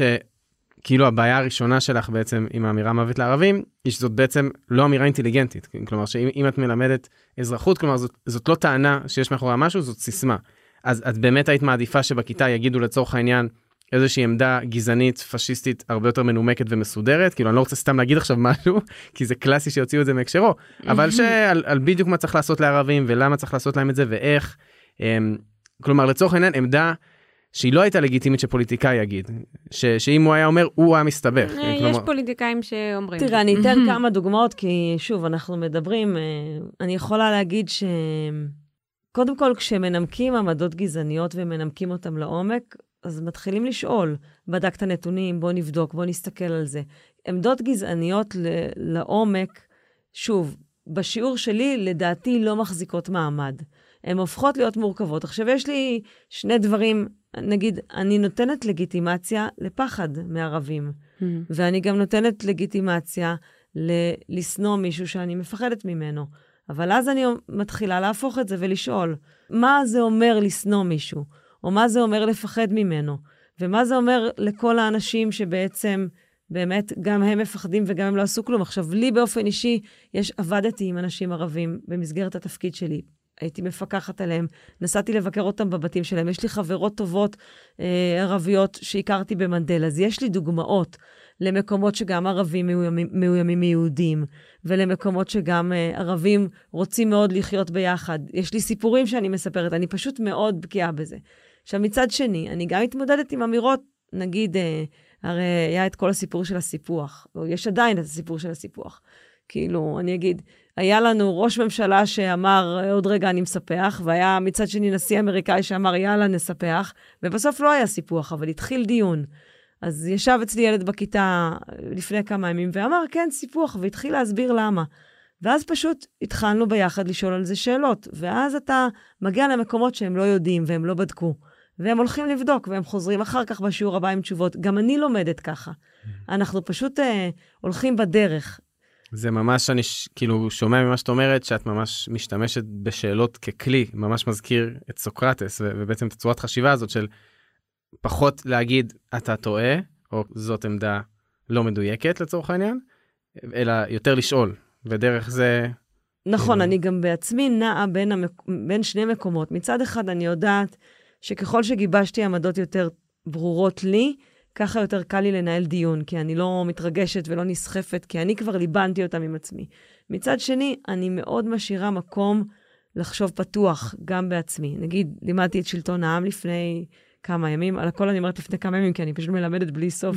כאילו הבעיה הראשונה שלך בעצם עם האמירה מוות לערבים, היא שזאת בעצם לא אמירה אינטליגנטית. כלומר, שאם את מלמדת אזרחות, כלומר, זאת, זאת לא טענה שיש מאחוריה משהו, זאת סיסמה. אז את באמת היית מעדיפה שבכיתה יגידו לצורך העניין איזושהי עמדה גזענית, פשיסטית, הרבה יותר מנומקת ומסודרת, כאילו אני לא רוצה סתם להגיד עכשיו [LAUGHS] משהו, כי זה קלאסי שיוציאו את זה מהקשרו, אבל שעל על בדיוק מה צריך לעשות לערבים ולמה צריך לעשות להם את זה ואיך. אמ, כלומר, לצורך העניין, עמדה שהיא לא הייתה לגיטימית שפוליטיקאי יגיד, ש, שאם הוא היה אומר, הוא היה מסתבך. אה, יש כלומר... פוליטיקאים שאומרים. תראה, אני אתן כמה דוגמאות, כי שוב, אנחנו מדברים, אה, אני יכולה להגיד ש... קודם כל, כשמנמקים עמדות גזעניות ומנמקים אותן לעומק, אז מתחילים לשאול, בדקת נתונים, בוא נבדוק, בוא נסתכל על זה. עמדות גזעניות ל- לעומק, שוב, בשיעור שלי, לדעתי, לא מחזיקות מעמד. הן הופכות להיות מורכבות. עכשיו, יש לי שני דברים, נגיד, אני נותנת לגיטימציה לפחד מערבים, mm-hmm. ואני גם נותנת לגיטימציה ל- לשנוא מישהו שאני מפחדת ממנו. אבל אז אני מתחילה להפוך את זה ולשאול, מה זה אומר לשנוא מישהו? או מה זה אומר לפחד ממנו? ומה זה אומר לכל האנשים שבעצם, באמת, גם הם מפחדים וגם הם לא עשו כלום. עכשיו, לי באופן אישי, יש, עבדתי עם אנשים ערבים במסגרת התפקיד שלי. הייתי מפקחת עליהם, נסעתי לבקר אותם בבתים שלהם. יש לי חברות טובות אה, ערביות שהכרתי במנדל, אז יש לי דוגמאות למקומות שגם ערבים מאוימים, מאוימים מיהודים, ולמקומות שגם uh, ערבים רוצים מאוד לחיות ביחד. יש לי סיפורים שאני מספרת, אני פשוט מאוד בקיאה בזה. עכשיו, מצד שני, אני גם מתמודדת עם אמירות, נגיד, uh, הרי היה את כל הסיפור של הסיפוח, או יש עדיין את הסיפור של הסיפוח. כאילו, אני אגיד, היה לנו ראש ממשלה שאמר, עוד רגע אני מספח, והיה מצד שני נשיא אמריקאי שאמר, יאללה, נספח, ובסוף לא היה סיפוח, אבל התחיל דיון. אז ישב אצלי ילד בכיתה לפני כמה ימים ואמר, כן, סיפוח, והתחיל להסביר למה. ואז פשוט התחלנו ביחד לשאול על זה שאלות, ואז אתה מגיע למקומות שהם לא יודעים והם לא בדקו. והם הולכים לבדוק, והם חוזרים אחר כך בשיעור הבא עם תשובות. גם אני לומדת ככה. Mm-hmm. אנחנו פשוט אה, הולכים בדרך. זה ממש, אני כאילו שומע ממה שאת אומרת, שאת ממש משתמשת בשאלות ככלי, ממש מזכיר את סוקרטס, ובעצם את הצורת חשיבה הזאת של פחות להגיד אתה טועה, או זאת עמדה לא מדויקת לצורך העניין, אלא יותר לשאול, ודרך זה... נכון, כאילו... אני גם בעצמי נעה בין, המק... בין שני מקומות. מצד אחד, אני יודעת שככל שגיבשתי עמדות יותר ברורות לי, ככה יותר קל לי לנהל דיון, כי אני לא מתרגשת ולא נסחפת, כי אני כבר ליבנתי אותם עם עצמי. מצד שני, אני מאוד משאירה מקום לחשוב פתוח, גם בעצמי. נגיד, לימדתי את שלטון העם לפני כמה ימים, על הכל אני אומרת לפני כמה ימים, כי אני פשוט מלמדת בלי סוף.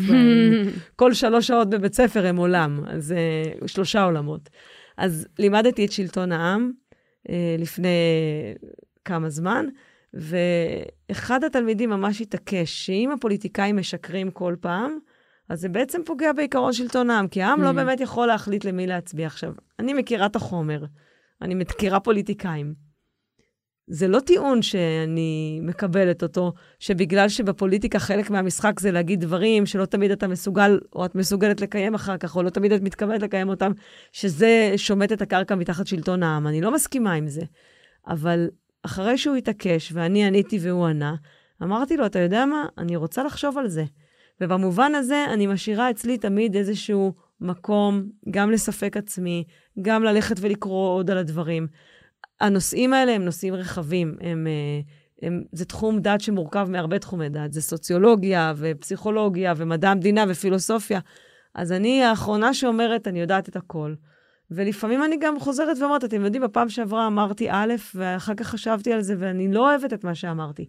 [LAUGHS] כל שלוש שעות בבית ספר הם עולם, אז uh, שלושה עולמות. אז לימדתי את שלטון העם uh, לפני כמה זמן, ואחד התלמידים ממש התעקש שאם הפוליטיקאים משקרים כל פעם, אז זה בעצם פוגע בעיקרון שלטון העם, כי העם לא mm. באמת יכול להחליט למי להצביע. עכשיו, אני מכירה את החומר, אני מכירה פוליטיקאים. זה לא טיעון שאני מקבלת אותו, שבגלל שבפוליטיקה חלק מהמשחק זה להגיד דברים שלא תמיד אתה מסוגל, או את מסוגלת לקיים אחר כך, או לא תמיד את מתכוונת לקיים אותם, שזה שומט את הקרקע מתחת שלטון העם. אני לא מסכימה עם זה. אבל אחרי שהוא התעקש, ואני עניתי והוא ענה, אמרתי לו, אתה יודע מה? אני רוצה לחשוב על זה. ובמובן הזה, אני משאירה אצלי תמיד איזשהו מקום, גם לספק עצמי, גם ללכת ולקרוא עוד על הדברים. הנושאים האלה הם נושאים רחבים, הם, אה, הם, זה תחום דת שמורכב מהרבה תחומי דת, זה סוציולוגיה ופסיכולוגיה ומדע המדינה ופילוסופיה. אז אני האחרונה שאומרת, אני יודעת את הכל. ולפעמים אני גם חוזרת ואומרת, אתם יודעים, בפעם שעברה אמרתי א', ואחר כך חשבתי על זה, ואני לא אוהבת את מה שאמרתי.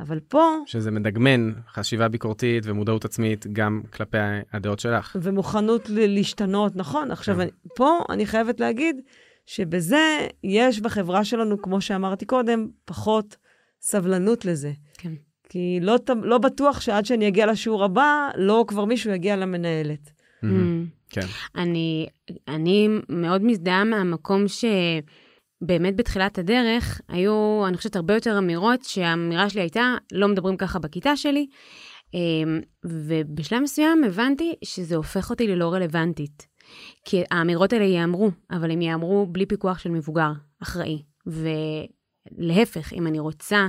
אבל פה... שזה מדגמן חשיבה ביקורתית ומודעות עצמית גם כלפי הדעות שלך. ומוכנות להשתנות, נכון. עכשיו, כן. אני, פה אני חייבת להגיד שבזה יש בחברה שלנו, כמו שאמרתי קודם, פחות סבלנות לזה. כן. כי לא, לא בטוח שעד שאני אגיע לשיעור הבא, לא כבר מישהו יגיע למנהלת. Mm-hmm. כן. אני, אני מאוד מזדהה מהמקום שבאמת בתחילת הדרך היו, אני חושבת, הרבה יותר אמירות, שהאמירה שלי הייתה, לא מדברים ככה בכיתה שלי. אמ, ובשלב מסוים הבנתי שזה הופך אותי ללא רלוונטית. כי האמירות האלה ייאמרו, אבל הם ייאמרו בלי פיקוח של מבוגר אחראי. ולהפך, אם אני רוצה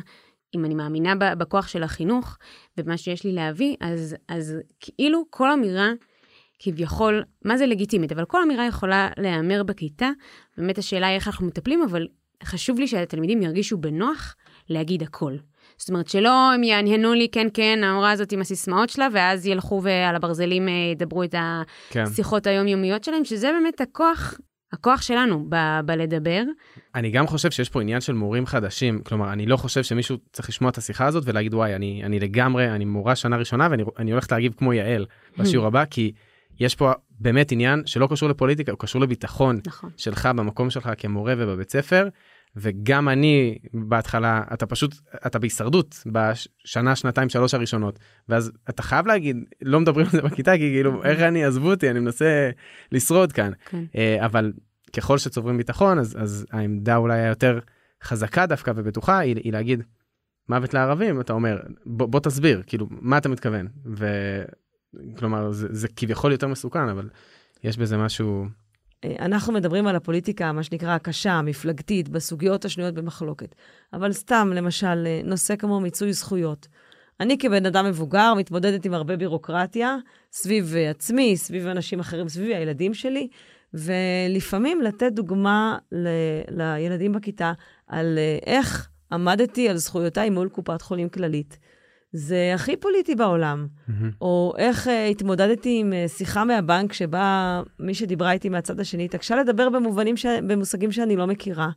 אם אני מאמינה בכוח של החינוך ובמה שיש לי להביא, אז, אז כאילו כל אמירה כביכול, מה זה לגיטימית, אבל כל אמירה יכולה להיאמר בכיתה. באמת השאלה היא איך אנחנו מטפלים, אבל חשוב לי שהתלמידים ירגישו בנוח להגיד הכל. זאת אומרת, שלא הם יעניינו לי, כן, כן, ההוראה הזאת עם הסיסמאות שלה, ואז ילכו ועל הברזלים אה, ידברו את כן. השיחות כן. היומיומיות שלהם, שזה באמת הכוח, הכוח שלנו ב- בלדבר. אני גם חושב שיש פה עניין של מורים חדשים, כלומר, אני לא חושב שמישהו צריך לשמוע את השיחה הזאת ולהגיד, וואי, אני, אני לגמרי, אני מורה שנה ראשונה ואני הולך להגיב כמו יעל בשיעור [LAUGHS] הבא, כי יש פה באמת עניין שלא קשור לפוליטיקה, הוא קשור לביטחון נכון. שלך במקום שלך כמורה ובבית ספר. וגם אני בהתחלה, אתה פשוט, אתה בהישרדות בשנה, שנתיים, שלוש הראשונות, ואז אתה חייב להגיד, לא מדברים על זה בכיתה, כי כאילו, איך אני, עזבו אותי, אני מנסה לשרוד כאן. כן. אבל ככל שצוברים ביטחון, אז, אז העמדה אולי היותר חזקה דווקא ובטוחה היא, היא להגיד, מוות לערבים, אתה אומר, בוא, בוא תסביר, כאילו, מה אתה מתכוון? וכלומר, זה, זה כביכול יותר מסוכן, אבל יש בזה משהו... אנחנו מדברים על הפוליטיקה, מה שנקרא, הקשה, המפלגתית, בסוגיות השנויות במחלוקת. אבל סתם, למשל, נושא כמו מיצוי זכויות. אני כבן אדם מבוגר מתמודדת עם הרבה בירוקרטיה סביב עצמי, סביב אנשים אחרים, סביב הילדים שלי, ולפעמים לתת דוגמה ל- לילדים בכיתה על איך עמדתי על זכויותיי מול קופת חולים כללית. זה הכי פוליטי בעולם. Mm-hmm. או איך uh, התמודדתי עם uh, שיחה מהבנק שבה מי שדיברה איתי מהצד השני התעקשה לדבר במובנים, ש... במושגים שאני לא מכירה.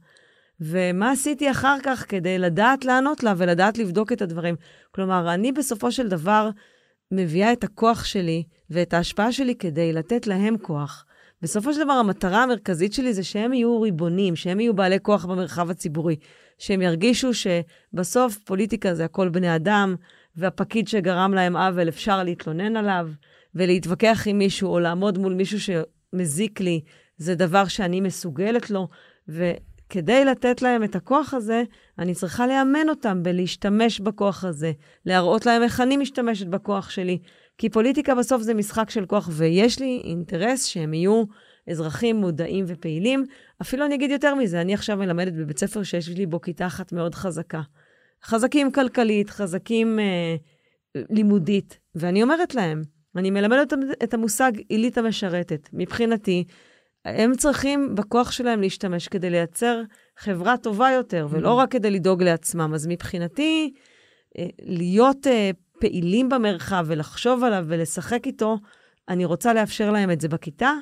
ומה עשיתי אחר כך כדי לדעת לענות לה ולדעת לבדוק את הדברים. כלומר, אני בסופו של דבר מביאה את הכוח שלי ואת ההשפעה שלי כדי לתת להם כוח. בסופו של דבר, המטרה המרכזית שלי זה שהם יהיו ריבונים, שהם יהיו בעלי כוח במרחב הציבורי, שהם ירגישו שבסוף פוליטיקה זה הכל בני אדם, והפקיד שגרם להם עוול, אפשר להתלונן עליו, ולהתווכח עם מישהו, או לעמוד מול מישהו שמזיק לי, זה דבר שאני מסוגלת לו. וכדי לתת להם את הכוח הזה, אני צריכה לאמן אותם בלהשתמש בכוח הזה, להראות להם איך אני משתמשת בכוח שלי. כי פוליטיקה בסוף זה משחק של כוח, ויש לי אינטרס שהם יהיו אזרחים מודעים ופעילים. אפילו אני אגיד יותר מזה, אני עכשיו מלמדת בבית ספר שיש לי בו כיתה אחת מאוד חזקה. חזקים כלכלית, חזקים אה, לימודית. ואני אומרת להם, אני מלמדת את המושג עילית המשרתת. מבחינתי, הם צריכים בכוח שלהם להשתמש כדי לייצר חברה טובה יותר, ולא mm-hmm. רק כדי לדאוג לעצמם. אז מבחינתי, אה, להיות אה, פעילים במרחב ולחשוב עליו ולשחק איתו, אני רוצה לאפשר להם את זה בכיתה.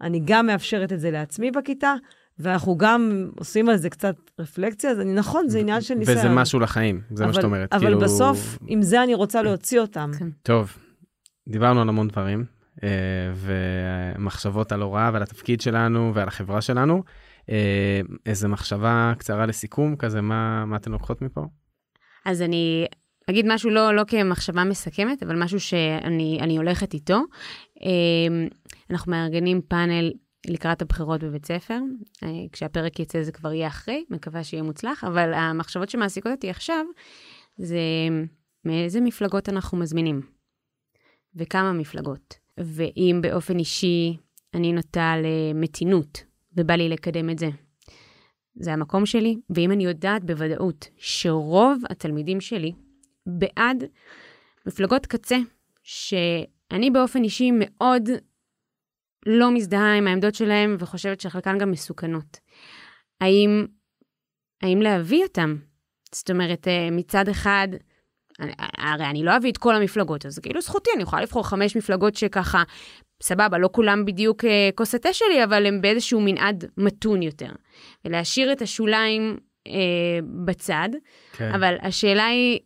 אני גם מאפשרת את זה לעצמי בכיתה, ואנחנו גם עושים על זה קצת רפלקציה, אז אני נכון, זה עניין של ניסיון. וזה משהו לחיים, זה אבל, מה שאת אומרת. אבל כאילו... בסוף, עם זה אני רוצה להוציא אותם. כן. טוב, דיברנו על המון דברים, אה, ומחשבות על הוראה ועל התפקיד שלנו ועל החברה שלנו. אה, איזה מחשבה קצרה לסיכום, כזה, מה, מה אתן לוקחות מפה? אז אני אגיד משהו לא, לא כמחשבה מסכמת, אבל משהו שאני הולכת איתו. אה, אנחנו מארגנים פאנל לקראת הבחירות בבית ספר. אה, כשהפרק יצא זה כבר יהיה אחרי, מקווה שיהיה מוצלח, אבל המחשבות שמעסיקות אותי עכשיו, זה מאיזה מפלגות אנחנו מזמינים, וכמה מפלגות. ואם באופן אישי אני נוטה למתינות, ובא לי לקדם את זה. זה המקום שלי, ואם אני יודעת בוודאות שרוב התלמידים שלי בעד מפלגות קצה, שאני באופן אישי מאוד לא מזדהה עם העמדות שלהם וחושבת שחלקן גם מסוכנות. האם, האם להביא אותם? זאת אומרת, אה, מצד אחד, הרי אני לא אביא את כל המפלגות, אז כאילו זכותי, אני יכולה לבחור חמש מפלגות שככה, סבבה, לא כולם בדיוק אה, כוס התה שלי, אבל הם באיזשהו מנעד מתון יותר. ולהשאיר את השוליים אה, בצד, כן. אבל השאלה היא,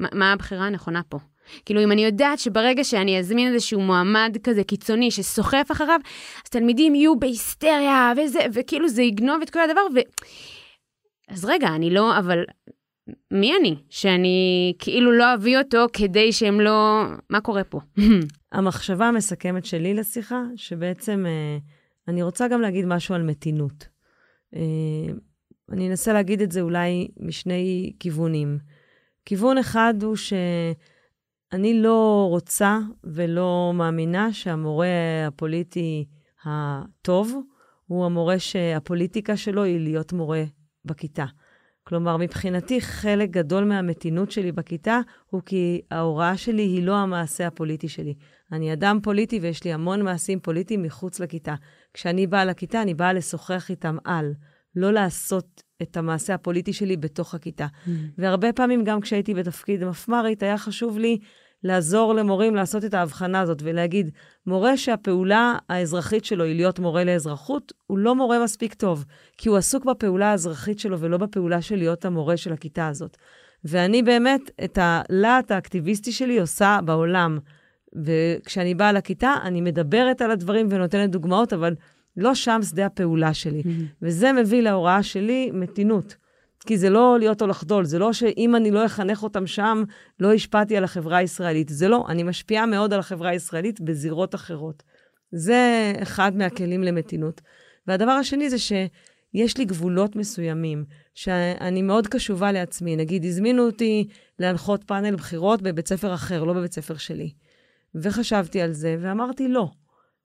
מה, מה הבחירה הנכונה פה? כאילו, אם אני יודעת שברגע שאני אזמין איזשהו מועמד כזה קיצוני שסוחף אחריו, אז תלמידים יהיו בהיסטריה, וזה, וכאילו זה יגנוב את כל הדבר, ו... אז רגע, אני לא, אבל מי אני? שאני כאילו לא אביא אותו כדי שהם לא... מה קורה פה? [LAUGHS] המחשבה המסכמת שלי לשיחה, שבעצם אה, אני רוצה גם להגיד משהו על מתינות. אה, אני אנסה להגיד את זה אולי משני כיוונים. כיוון אחד הוא ש... אני לא רוצה ולא מאמינה שהמורה הפוליטי הטוב הוא המורה שהפוליטיקה שלו היא להיות מורה בכיתה. כלומר, מבחינתי, חלק גדול מהמתינות שלי בכיתה הוא כי ההוראה שלי היא לא המעשה הפוליטי שלי. אני אדם פוליטי ויש לי המון מעשים פוליטיים מחוץ לכיתה. כשאני באה לכיתה, אני באה לשוחח איתם על, לא לעשות את המעשה הפוליטי שלי בתוך הכיתה. Mm. והרבה פעמים, גם כשהייתי בתפקיד מפמ"רית, היה חשוב לי לעזור למורים לעשות את ההבחנה הזאת ולהגיד, מורה שהפעולה האזרחית שלו היא להיות מורה לאזרחות, הוא לא מורה מספיק טוב, כי הוא עסוק בפעולה האזרחית שלו ולא בפעולה של להיות המורה של הכיתה הזאת. ואני באמת, את הלהט האקטיביסטי שלי עושה בעולם. וכשאני באה לכיתה, אני מדברת על הדברים ונותנת דוגמאות, אבל לא שם שדה הפעולה שלי. Mm-hmm. וזה מביא להוראה שלי מתינות. כי זה לא להיות או לחדול, זה לא שאם אני לא אחנך אותם שם, לא השפעתי על החברה הישראלית. זה לא, אני משפיעה מאוד על החברה הישראלית בזירות אחרות. זה אחד מהכלים למתינות. והדבר השני זה שיש לי גבולות מסוימים, שאני מאוד קשובה לעצמי. נגיד, הזמינו אותי להנחות פאנל בחירות בבית ספר אחר, לא בבית ספר שלי. וחשבתי על זה, ואמרתי לא,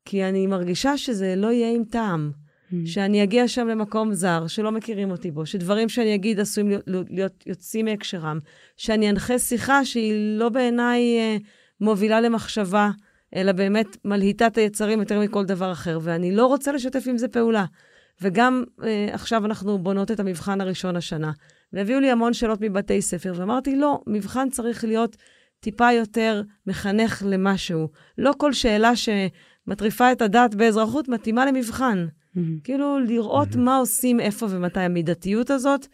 כי אני מרגישה שזה לא יהיה עם טעם. Mm. שאני אגיע שם למקום זר, שלא מכירים אותי בו, שדברים שאני אגיד עשויים להיות, להיות יוצאים מהקשרם, שאני אנחה שיחה שהיא לא בעיניי אה, מובילה למחשבה, אלא באמת מלהיטה את היצרים יותר מכל דבר אחר, ואני לא רוצה לשתף עם זה פעולה. וגם אה, עכשיו אנחנו בונות את המבחן הראשון השנה, והביאו לי המון שאלות מבתי ספר, ואמרתי, לא, מבחן צריך להיות טיפה יותר מחנך למשהו. לא כל שאלה שמטריפה את הדעת באזרחות מתאימה למבחן. Mm-hmm. כאילו, לראות mm-hmm. מה עושים, איפה ומתי. המידתיות הזאת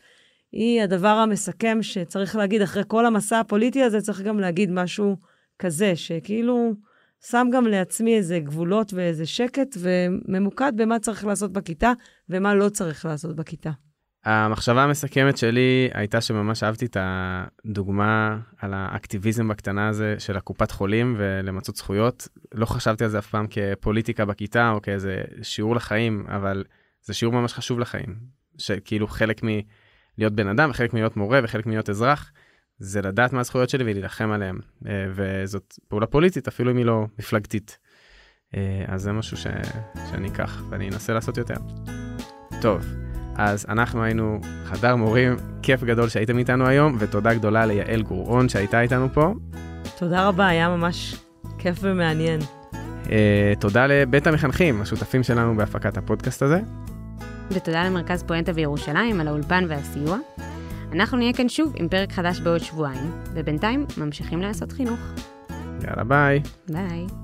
היא הדבר המסכם שצריך להגיד, אחרי כל המסע הפוליטי הזה, צריך גם להגיד משהו כזה, שכאילו שם גם לעצמי איזה גבולות ואיזה שקט, וממוקד במה צריך לעשות בכיתה ומה לא צריך לעשות בכיתה. המחשבה המסכמת שלי הייתה שממש אהבתי את הדוגמה על האקטיביזם בקטנה הזה של הקופת חולים ולמצות זכויות. לא חשבתי על זה אף פעם כפוליטיקה בכיתה או כאיזה שיעור לחיים, אבל זה שיעור ממש חשוב לחיים. שכאילו חלק מלהיות בן אדם וחלק מלהיות מורה וחלק מלהיות אזרח, זה לדעת מה הזכויות שלי ולהילחם עליהן. אה, וזאת פעולה פוליטית, אפילו אם היא לא מפלגתית. אה, אז זה משהו ש... שאני אקח ואני אנסה לעשות יותר. טוב. אז אנחנו היינו חדר מורים, כיף גדול שהייתם איתנו היום, ותודה גדולה ליעל גורעון שהייתה איתנו פה. תודה רבה, היה ממש כיף ומעניין. Uh, תודה לבית המחנכים, השותפים שלנו בהפקת הפודקאסט הזה. ותודה למרכז פואנטה בירושלים על האולפן והסיוע. אנחנו נהיה כאן שוב עם פרק חדש בעוד שבועיים, ובינתיים ממשיכים לעשות חינוך. יאללה ביי. ביי.